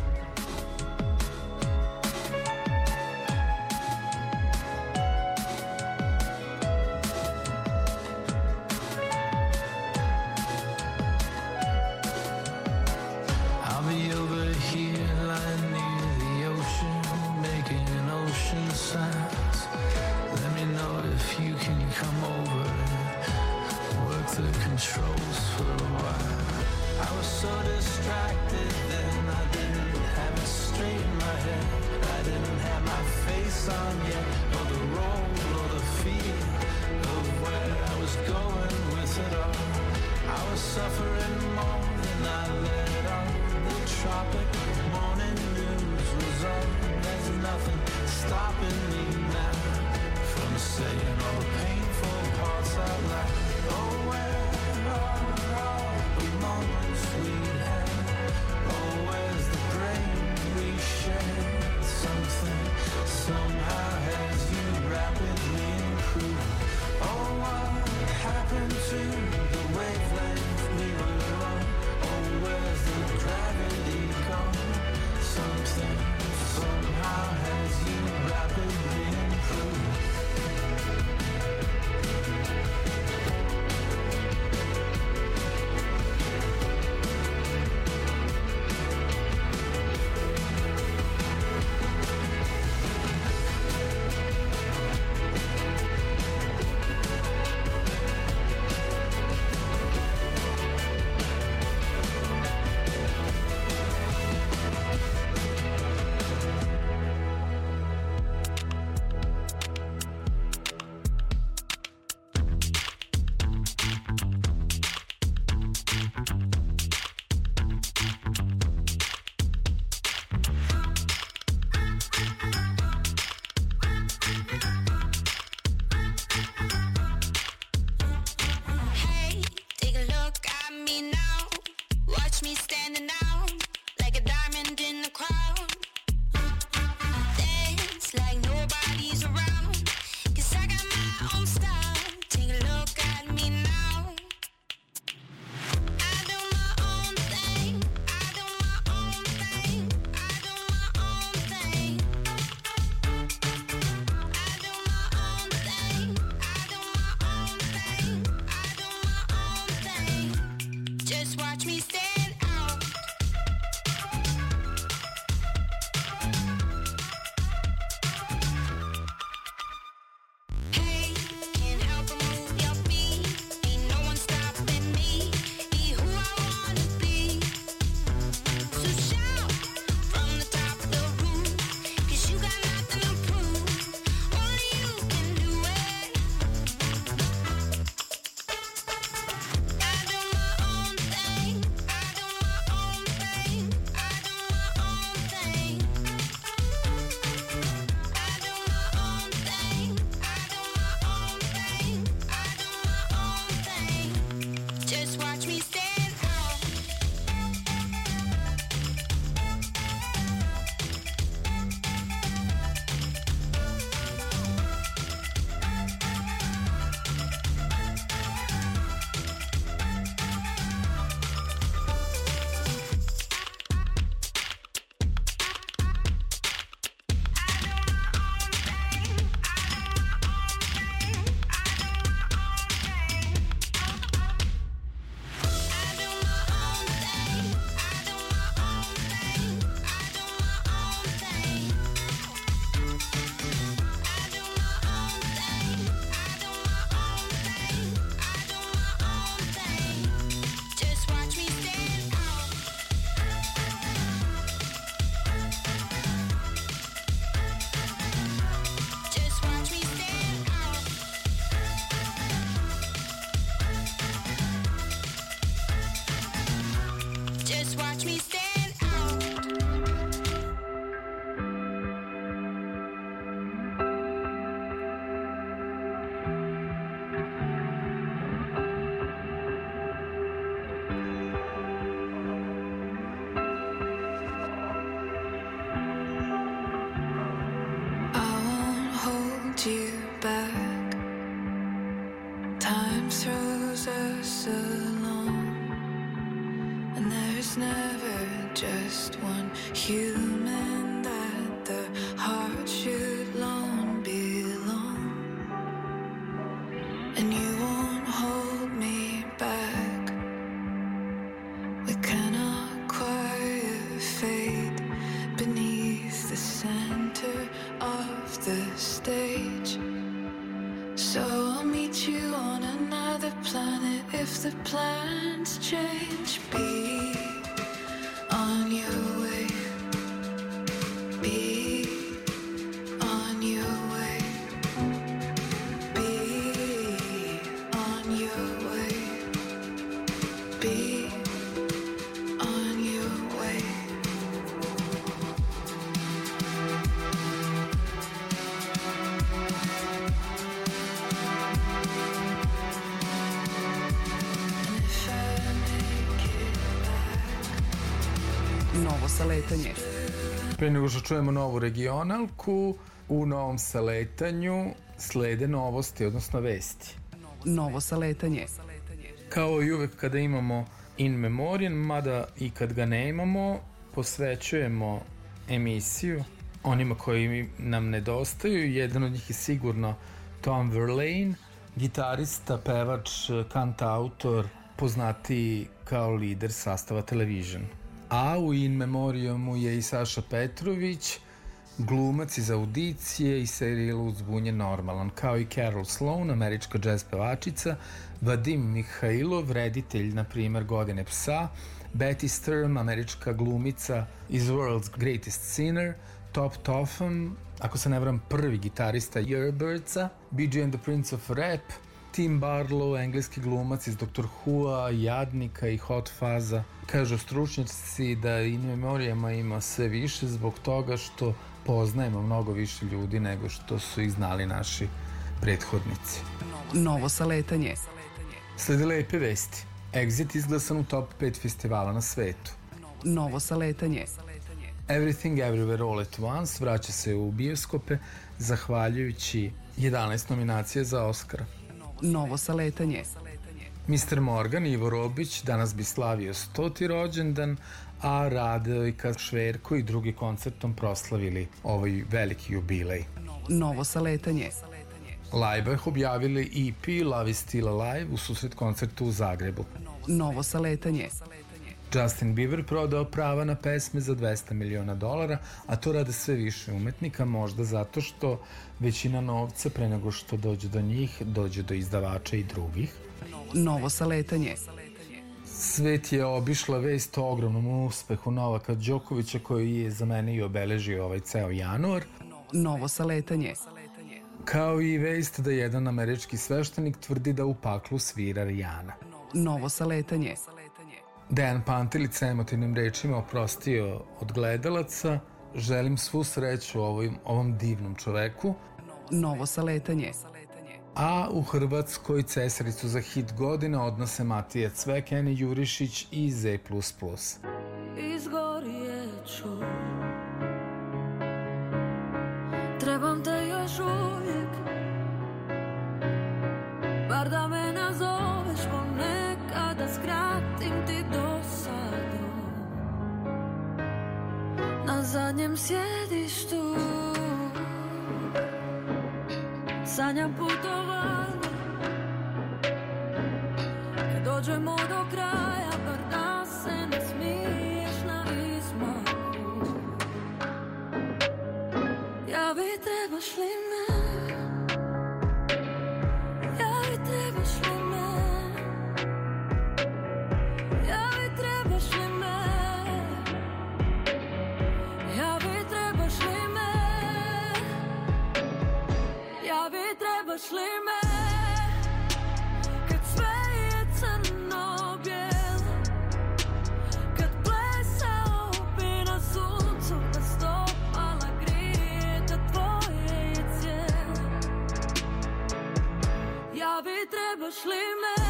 Saletanje. Pre nego što čujemo novu regionalku, u novom saletanju slede novosti, odnosno vesti. Novo saletanje. Kao i uvek kada imamo in memoriam, mada i kad ga ne imamo, posvećujemo emisiju onima koji nam nedostaju. Jedan od njih je sigurno Tom Verlaine, gitarista, pevač, kantautor, poznati kao lider sastava Television. A u In Memoriamu je i Saša Petrović, glumac iz audicije i serijela Uzbunjen normalan, kao i Carol Sloan, američka jazz pevačica, Vadim Mihajlov, reditelj, na primer, Godine psa, Betty Sturm, američka glumica iz World's Greatest Sinner, Top Topham, ako se ne vram, prvi gitarista Yardbirdsa, BJ and the Prince of Rap, Tim Barlow, engleski glumac iz Dr. Who-a, Jadnika i Hot Faza. Kažu stručnjaci da in memorijama ima sve više zbog toga što poznajemo mnogo više ljudi nego što su ih znali naši prethodnici. Novo saletanje. Slede lepe vesti. Exit izglasan u top 5 festivala na svetu. Novo saletanje. Everything Everywhere All at Once vraća se u bioskope zahvaljujući 11 nominacija za Oscara. Novo saletanje. Mr. Morgan Ivo Robić danas bi slavio 100. rođendan, a Radojka Šverko i drugi koncertom proslavili ovaj veliki jubilej. Novo saletanje. Laibach objavili EP Love is Still Alive u susret koncertu u Zagrebu. Novo saletanje. Justin Bieber prodao prava na pesme za 200 miliona dolara, a to rade sve više umetnika, možda zato što većina novca pre nego što dođe do njih, dođe do izdavača i drugih. Novo saletanje. Svet je obišla vest o ogromnom uspehu Novaka Đokovića koji je za mene i obeležio ovaj ceo januar, Novo saletanje. kao i vest da jedan američki sveštenik tvrdi da u paklu svira Rijana. Novo saletanje. Dejan Pantelić sa emotivnim rečima oprostio od gledalaca. Želim svu sreću ovim, ovom divnom čoveku. Novo saletanje. A u Hrvatskoj cesaricu za hit godine odnose Matija Cvek, Eni Jurišić i Z++. izgorijeću Trebam te još uvijek Bar da me nazoveš zadnjem sjedištu Sanjam putovanje. Kad dođemo do kraja Bar da se ne smiješ na izmaku. Ja bi trebaš li me bi trebaš li me Kad sve je crno bijelo Kad plesao bi na suncu Da stopala grije Da tvoje je cijelo. Ja bi trebaš li me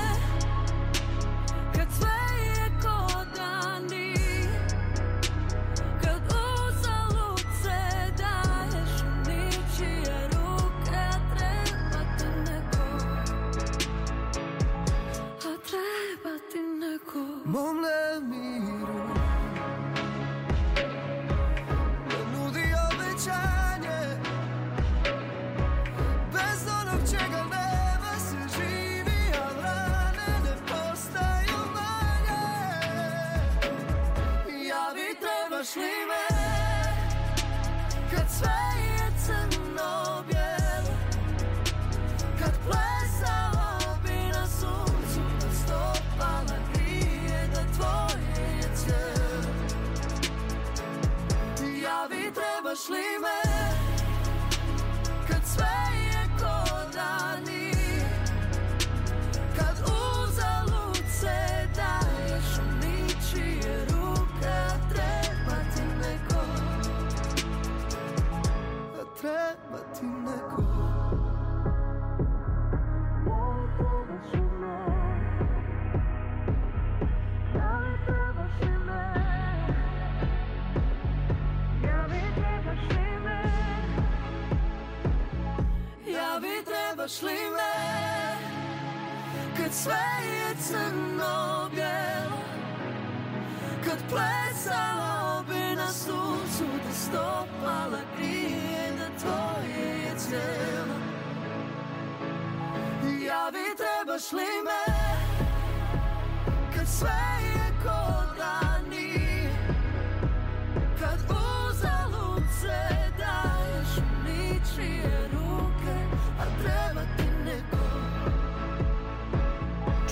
梦了你 trebaš li me Kad sve je ko dani Kad uzalud se daješ u ničije ruke Treba ti neko. Treba ti neko. Trebaš li me? Kad sve je crno bijelo Kad plesalo bi na suncu Da stopala grije da tvoje je cijelo Javi trebaš li me? Kad sve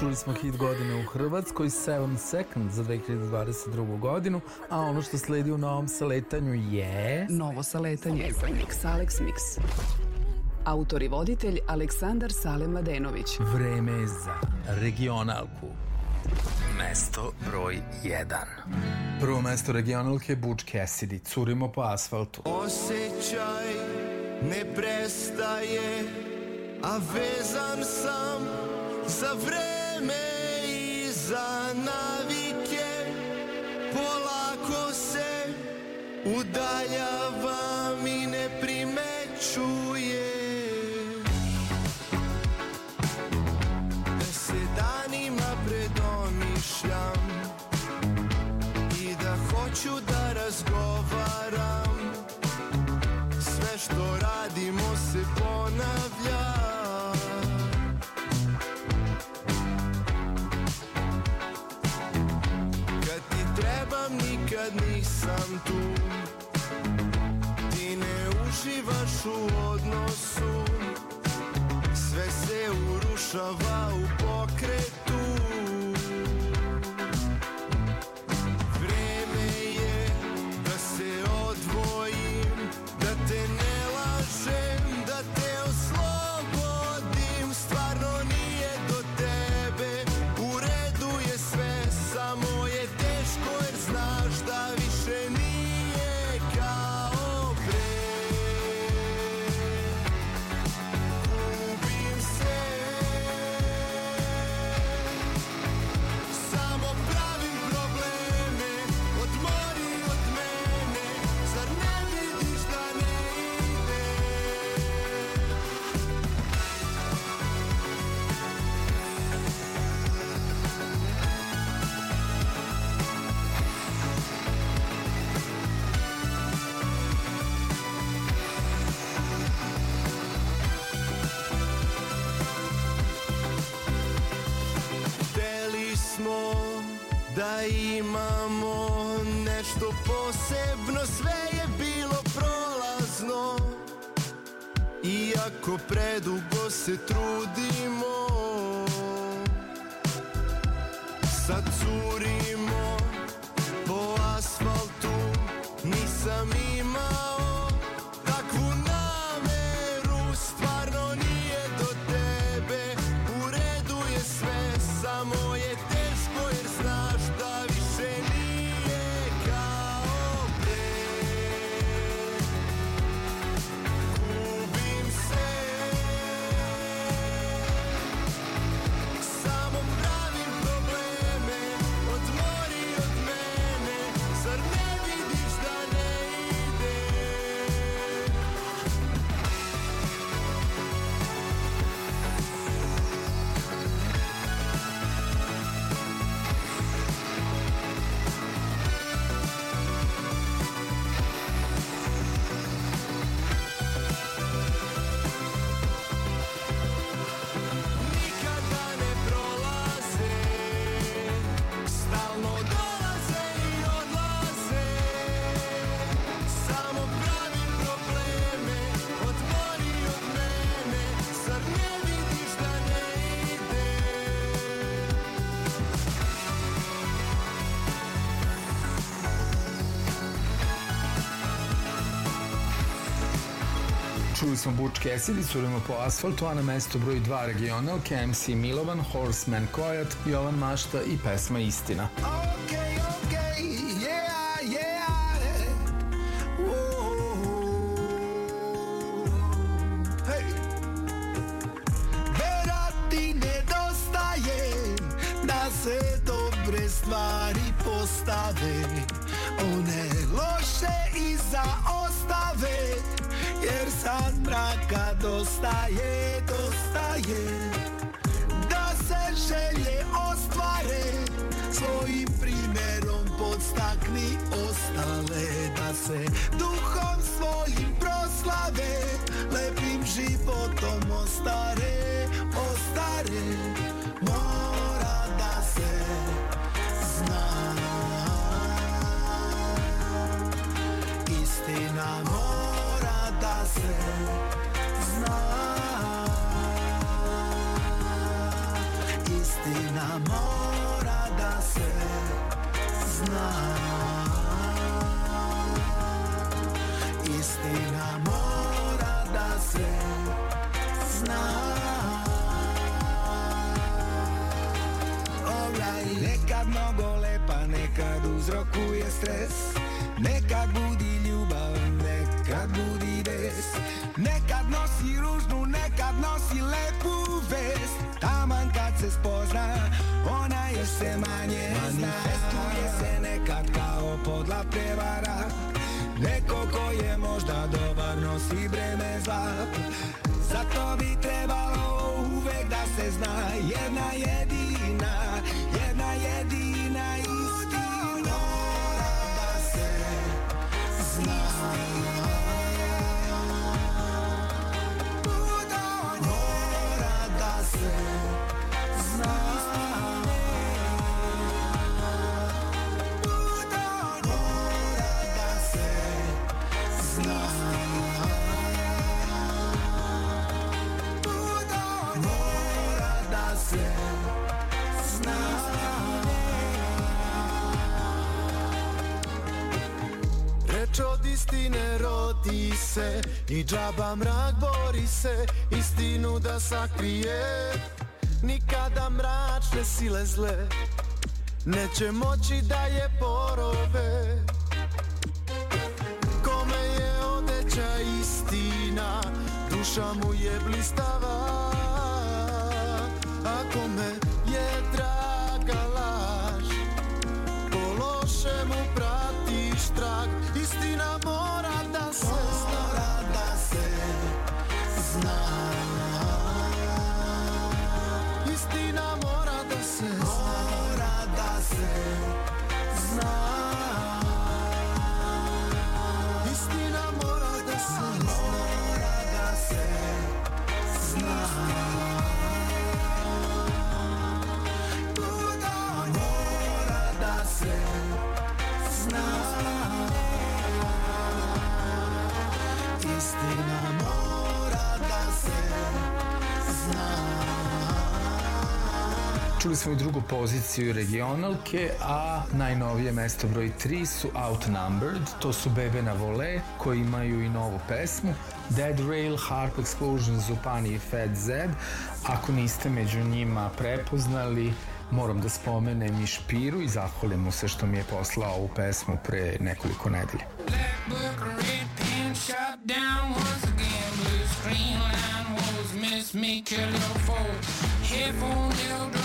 Čuli smo hit godine u Hrvatskoj, Seven Second za 2022. godinu, a ono što sledi u novom saletanju je... Novo saletanje. Mix Alex Mix. Autor i voditelj Aleksandar Sale Mladenović. Vreme je za regionalku. Mesto broj 1. Prvo mesto regionalke je Butch Cassidy. Curimo po asfaltu. Osjećaj ne prestaje, a vezan sam za vreme i za navike. Polako se udaljavam i ne primećuje. Tu. Ti ne uživaš u odnosu. Sve se urušava u pokretu posebno Sve je bilo prolazno. Iako predugo se trudimo Sad curimo po asfaltu Nisam imao Čuli smo Cassidy, curimo po asfaltu, a na mesto broj 2 regionalke MC Milovan, Horseman Coyote, Jovan Mašta i pesma Istina. Okay, I džaba mrak bori se Istinu da sakrije. Nikada mračne sile zle Neće moći da je porove. Kome je odeća istina Duša mu je blistava Čuli smo i drugu poziciju regionalke, a najnovije mesto broj 3 su Outnumbered, to su Bebe na vole, koji imaju i novu pesmu, Dead Rail, Harp Explosion, Zupani i Fat Zed. Ako niste među njima prepoznali, moram da spomenem i Špiru i zahvalim mu se što mi je poslao ovu pesmu pre nekoliko nedelja. Me, kill your foe.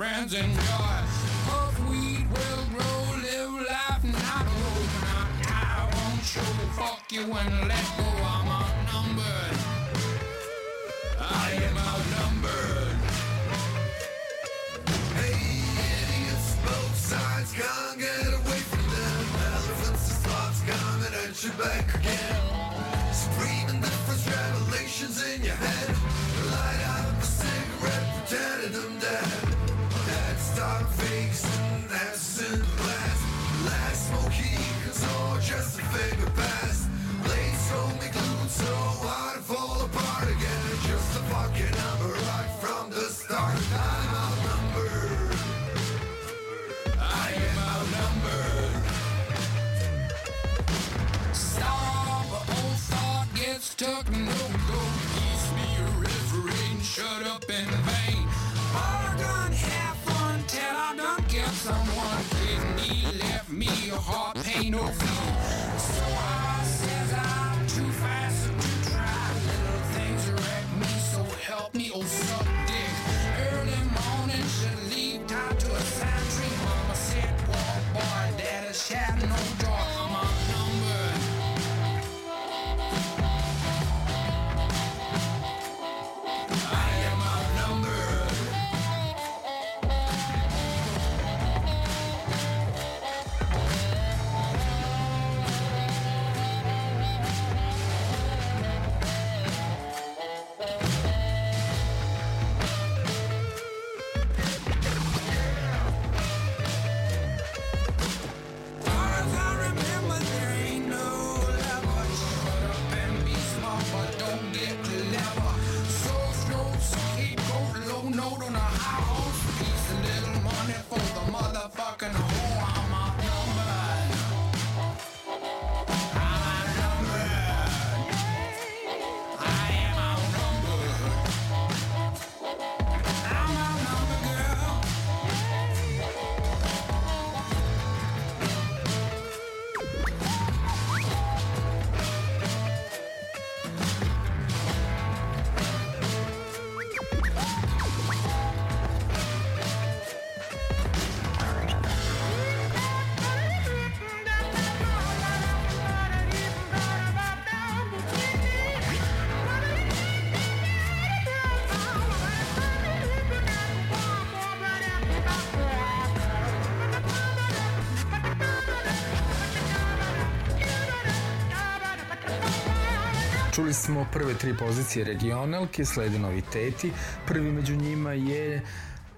Friends, enjoy. Puff weed, will grow, live life, not roll, not I won't show. Fuck you and let go, I'm outnumbered. I am outnumbered. Hey, idiots, both sides, can't get away from them. Elephants and sloths coming at you back again. Screaming different revelations in your head. Heart pain, no feel. Čuli smo prve tri pozicije regionalke, slede noviteti. Prvi među njima je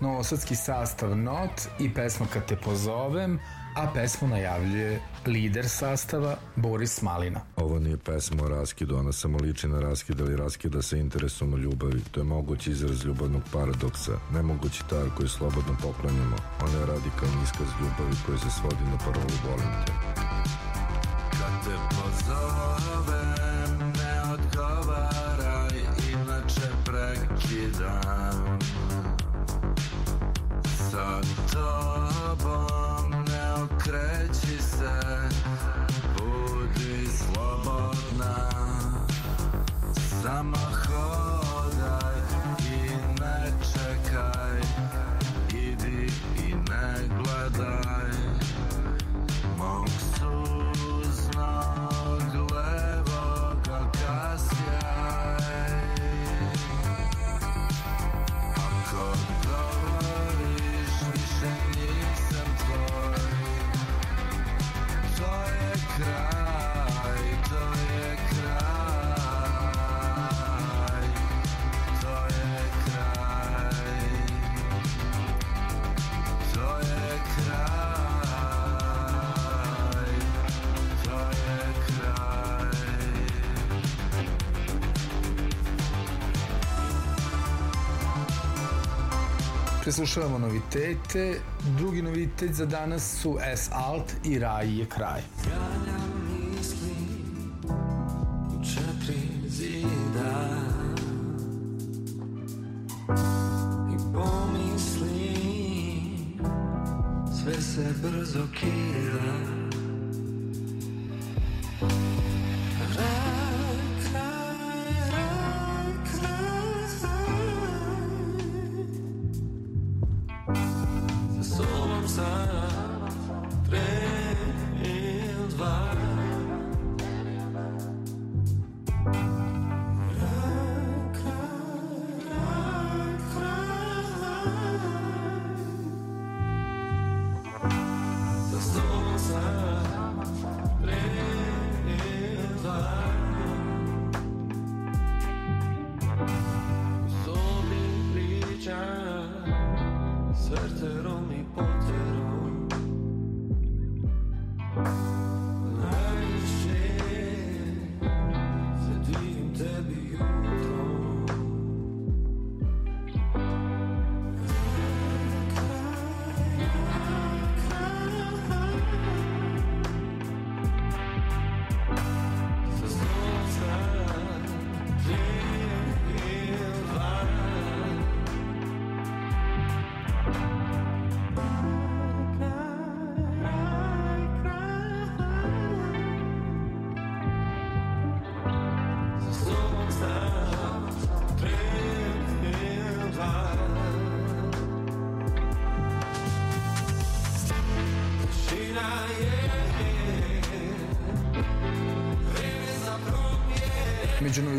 novosadski sastav Not i pesma Kad te pozovem, a pesmu najavljuje lider sastava Boris Malina. Ovo nije pesma o raskidu, ona samo liči na raskid, ali raskida sa interesom o ljubavi. To je mogući izraz ljubavnog paradoksa, nemogući tar koji slobodno poklanjamo. Ona je radikalni iskaz ljubavi koji se svodi na parolu volim te. Kad te pozovem, prekidam. Sa tobom ne okreći se, budi slobodna. Samo Preslušavamo novitete. Drugi novitet za danas su S Alt i Raj je kraj. u četiri zida i pomisli sve se brzo kida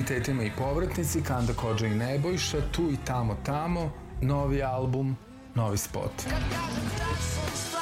novitetima i povratnici, Kanda Kođa i Nebojša, tu i tamo tamo, novi album, novi spot. Jer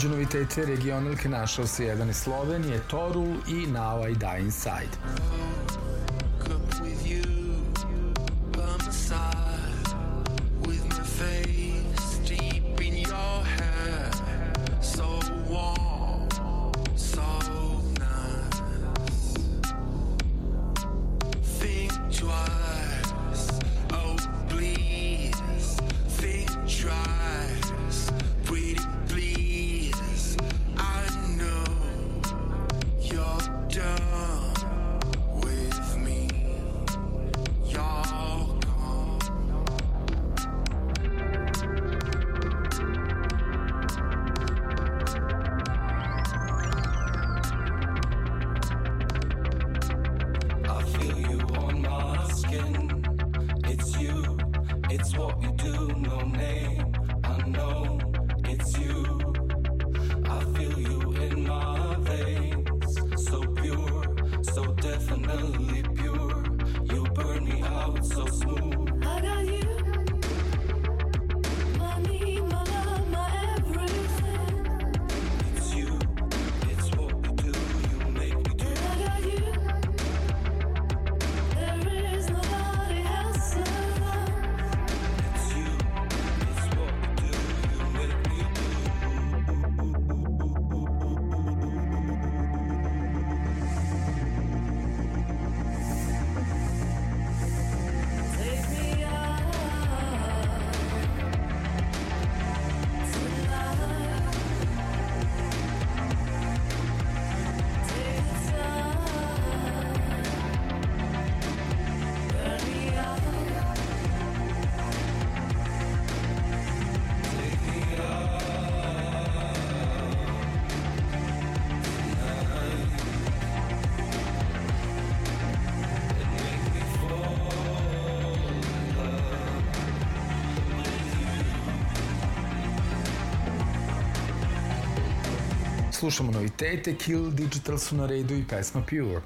Među novitete regionalke našao se jedan iz Slovenije, Torul i Now I Die Inside. Slušamo novitete, Kill Digital su na redu i pesma Pure.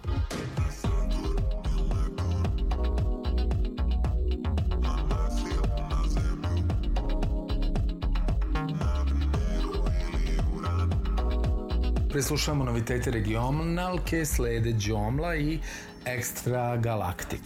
Preslušamo novitete regionalke, slede Džomla i Extra Galaktik.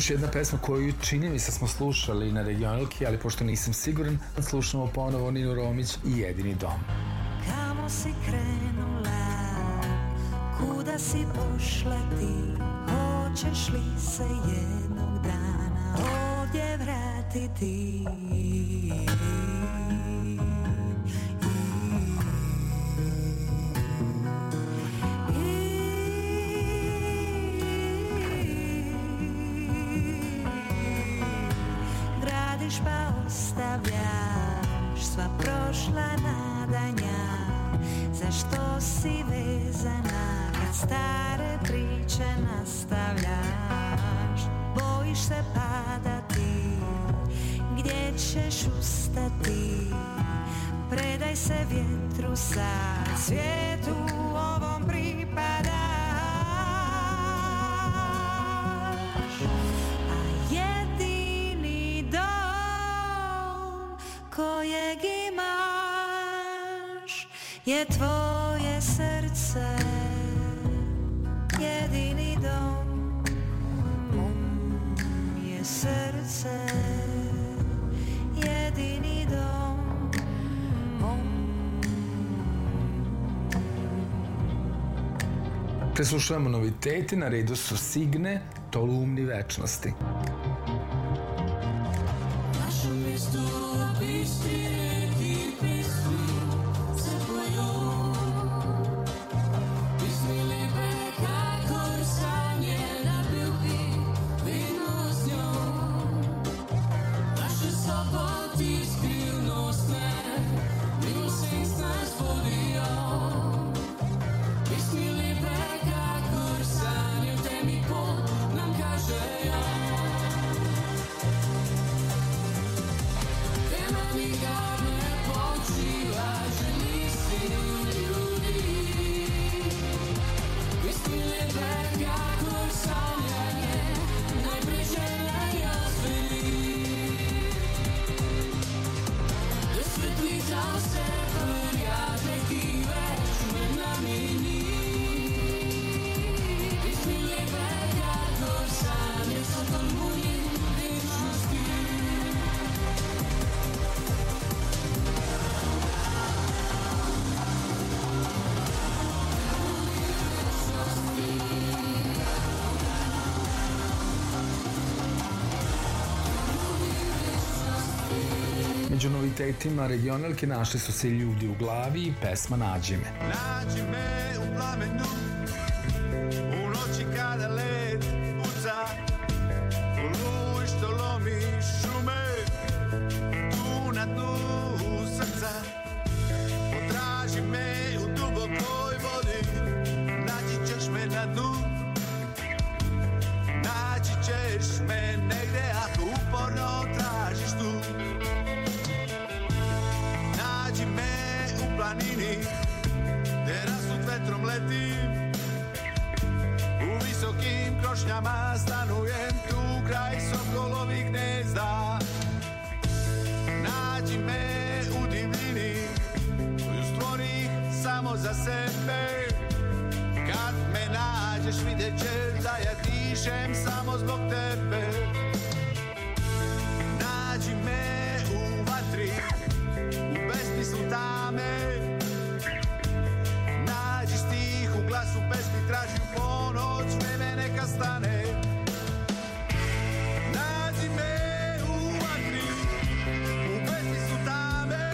još jedna pesma koju čini mi se smo slušali na regionalki, ali pošto nisam siguran, da slušamo ponovo Ninu Romić i Jedini dom. Kamo si krenula, kuda si pošla ti, hoćeš li se jednog dana ovdje vratiti? je tvoje srce jedini dom. Mom je srce jedini dom. Mom. Preslušavamo novitete, na redu su Signe, Tolumni večnosti. Među novitetima regionalke našli su se ljudi u glavi i pesma Nađi me. Nađi me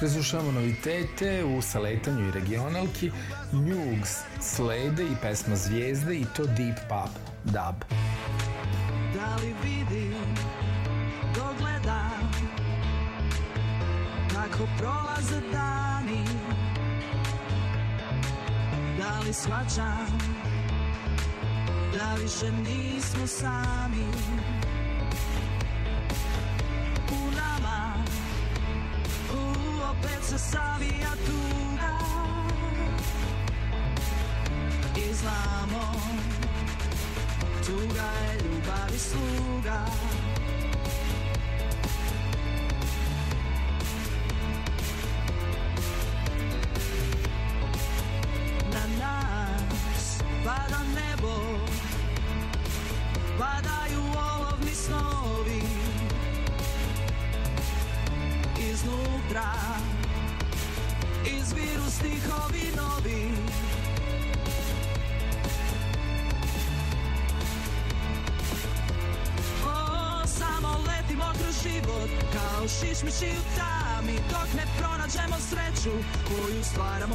tame Preslušavamo novitete u saletanju i regionalki, Njugs, Slede i pesma Zvijezde i to Deep Pop, Dub. Da li vidim, dogledam Kako prolaze dani Da li shvaćam Da više nismo sami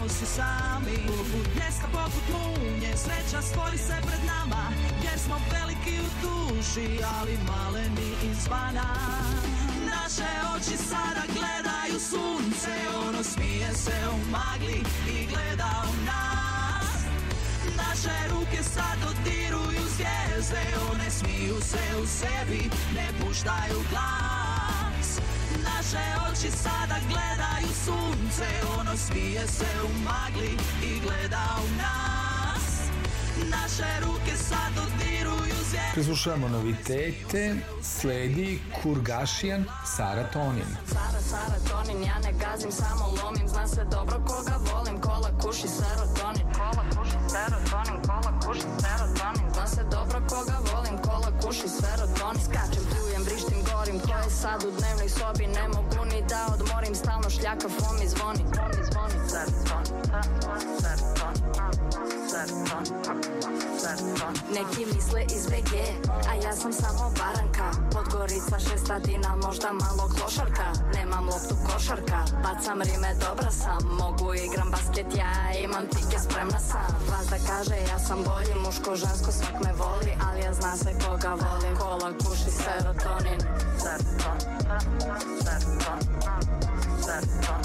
si sami. Poput bljeska, poput munje Sreća stvori se pred nama Jer smo veliki u duši Ali maleni izvana. Naše oči sada gledaju sunce Ono smije se u magli I gleda u nas. Naše ruke sad dodiruju zvijezde One smiju se u sebi, ne puštaju glas Naše oči sada gledaju sunce Ono smije se u magli i gleda u nas. Naše ruke sad dodiruju zvijezde Preslušavamo novitete, sledi Kurgašijan, Saratonin. Sara, Sara, Tonin, ja ne gazim, samo lomim. Zna se dobro koga volim, kola kuši serotonin sad u dnevnoj sobi Ne mogu ni da odmorim, stalno šljaka fon mi zvoni Fon mi zvoni, seroton, seroton, seroton, seroton Neki misle iz BG, a ja sam samo baranka. Podgorica šestatina, možda malo klošarka Nemam loptu košarka, bacam rime, dobra sam. Mogu igram basket, ja imam tike, spremna sam. Vas da kaže, ja sam bolji, muško, žensko, svak me voli Ali ja zna se koga volim, kola, kuši, serotonin. Seroton, seroton, seroton,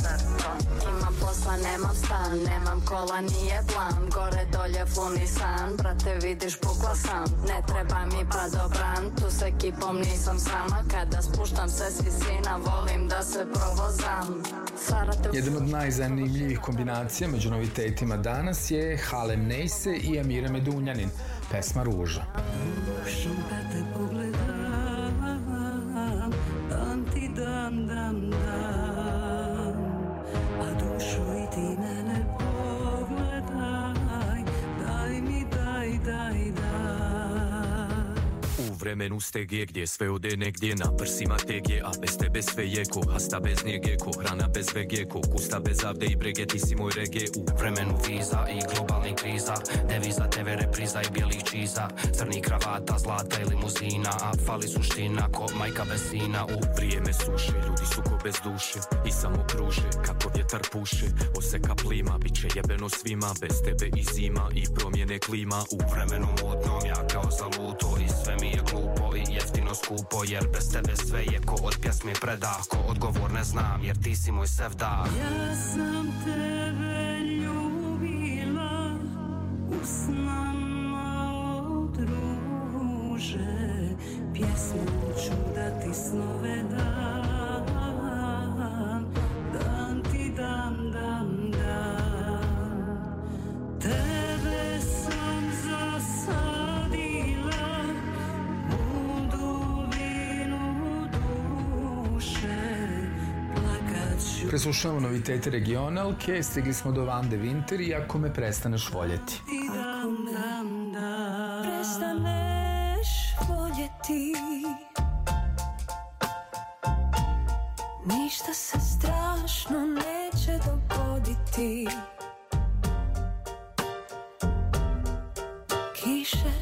seroton Imam posla, nemam stan, nemam kola, nije plan. Gore, dolje, funisan, brate, vidiš, pukla sam Ne treba mi padobran, tu s ekipom nisam sama. Kada spuštam se s visina, volim da se provozam. Sarate Jedan od najzanimljivih kombinacija među novitetima danas je Halem Nejse i Amira Medunjanin, pesma Ruža. Kad te pogledam Dan ti dan, dan, dan dušo i vremenu stege gdje sve ode negdje na prsima tegje A bez tebe sve jeko, hasta bez njege ko Hrana bez vegeko, kusta bez avde i brege Ti si moj rege. U vremenu viza i globalnih kriza Deviza, TV repriza i bijelih čiza Crni kravata, zlata i limuzina A fali suština ko majka bez sina. U Vrijeme suše, ljudi su ko bez duše I samo kruže, kako vjetar puše Oseka plima, bit će jebeno svima Bez tebe i zima i promjene klima. U vremenu mutnom ja kao zaluto I sve mi je glupo i jeftino skupo Jer bez tebe sve je ko od pjesme predah Ko odgovor ne znam jer ti si moj sevdah Ja sam tebe ljubila u snama od ruže Pjesmu ću da ti snove dam Preslušavamo novitete regionalke, stigli smo do Vande Winter i ako me prestaneš voljeti. ti dam, dam, dam Prestaneš voljeti Ništa se strašno neće dogoditi Kiše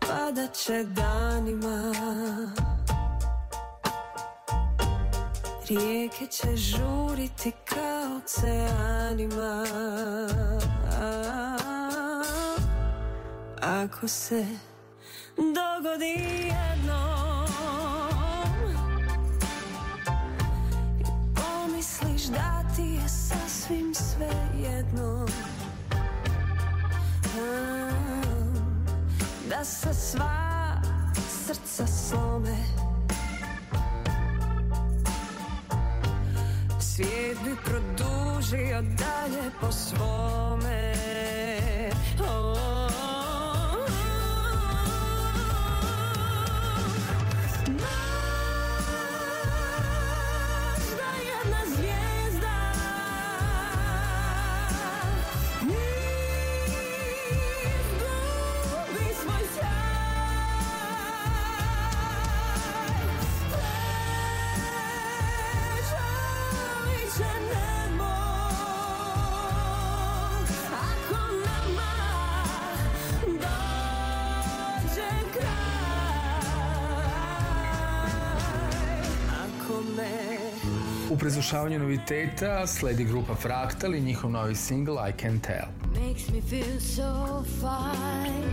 padat će danima Rijeke će žuriti kao oceanima. Ako se dogodi jednom I pomisliš da ti je sasvim sve jedno Da se sva srca slome Svijet bi produžio dalje po svome oh. Znaš U prezlušavanju noviteta sledi grupa Fraktal i njihov novi single I Can Tell. Makes me feel so fine.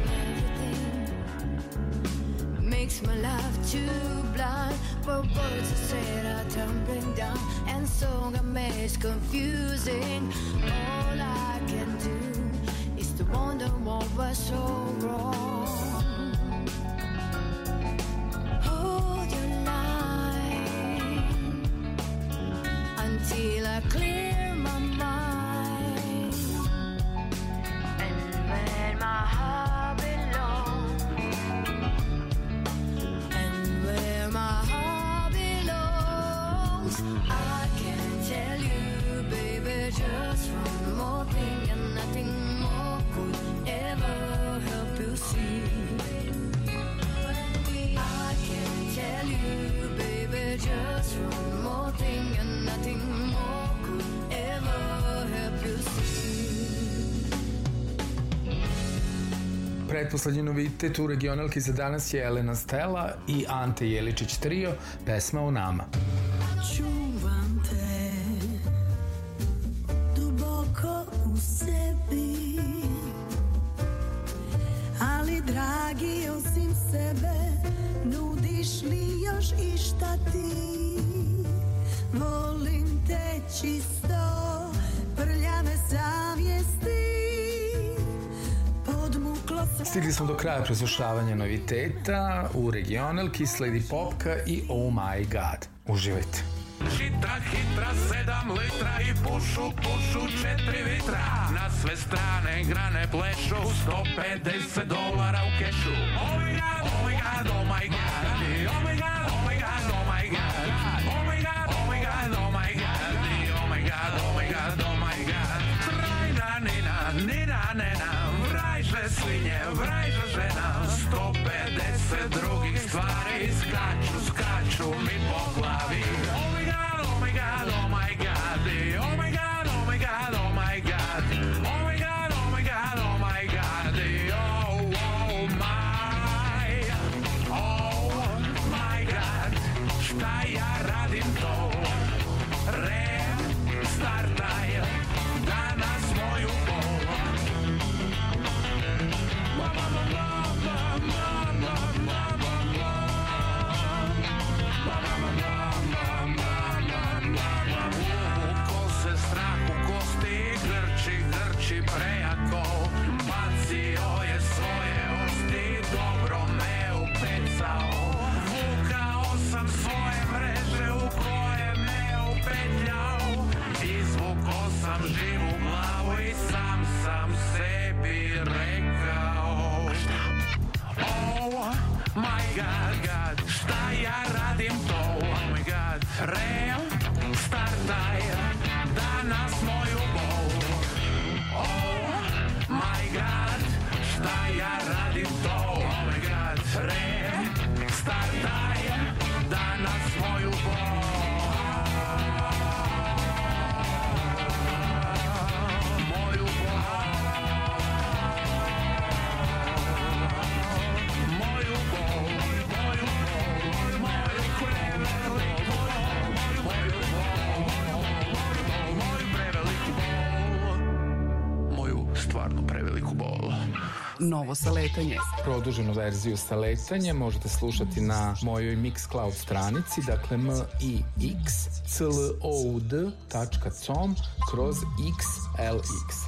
Makes my life too blind. For words I said are tumbling down And song I made confusing. All Pretposlednji novitet u regionalki za danas je Elena Stella i Ante Jeličić trio, pesma o nama. Preslušavanja noviteta u regionalki, sledi popka i Oh My God. Uživajte. Hitra, hitra, sedam litra i pušu, pušu četiri vitra Na sve strane grane plešu 150 dolara u kešu Oh my god, oh my god, oh my god Oh my god, novo saletanje. Produženu verziju saletanja možete slušati na mojoj Mixcloud stranici, dakle m i x c l o u d.com kroz xlx.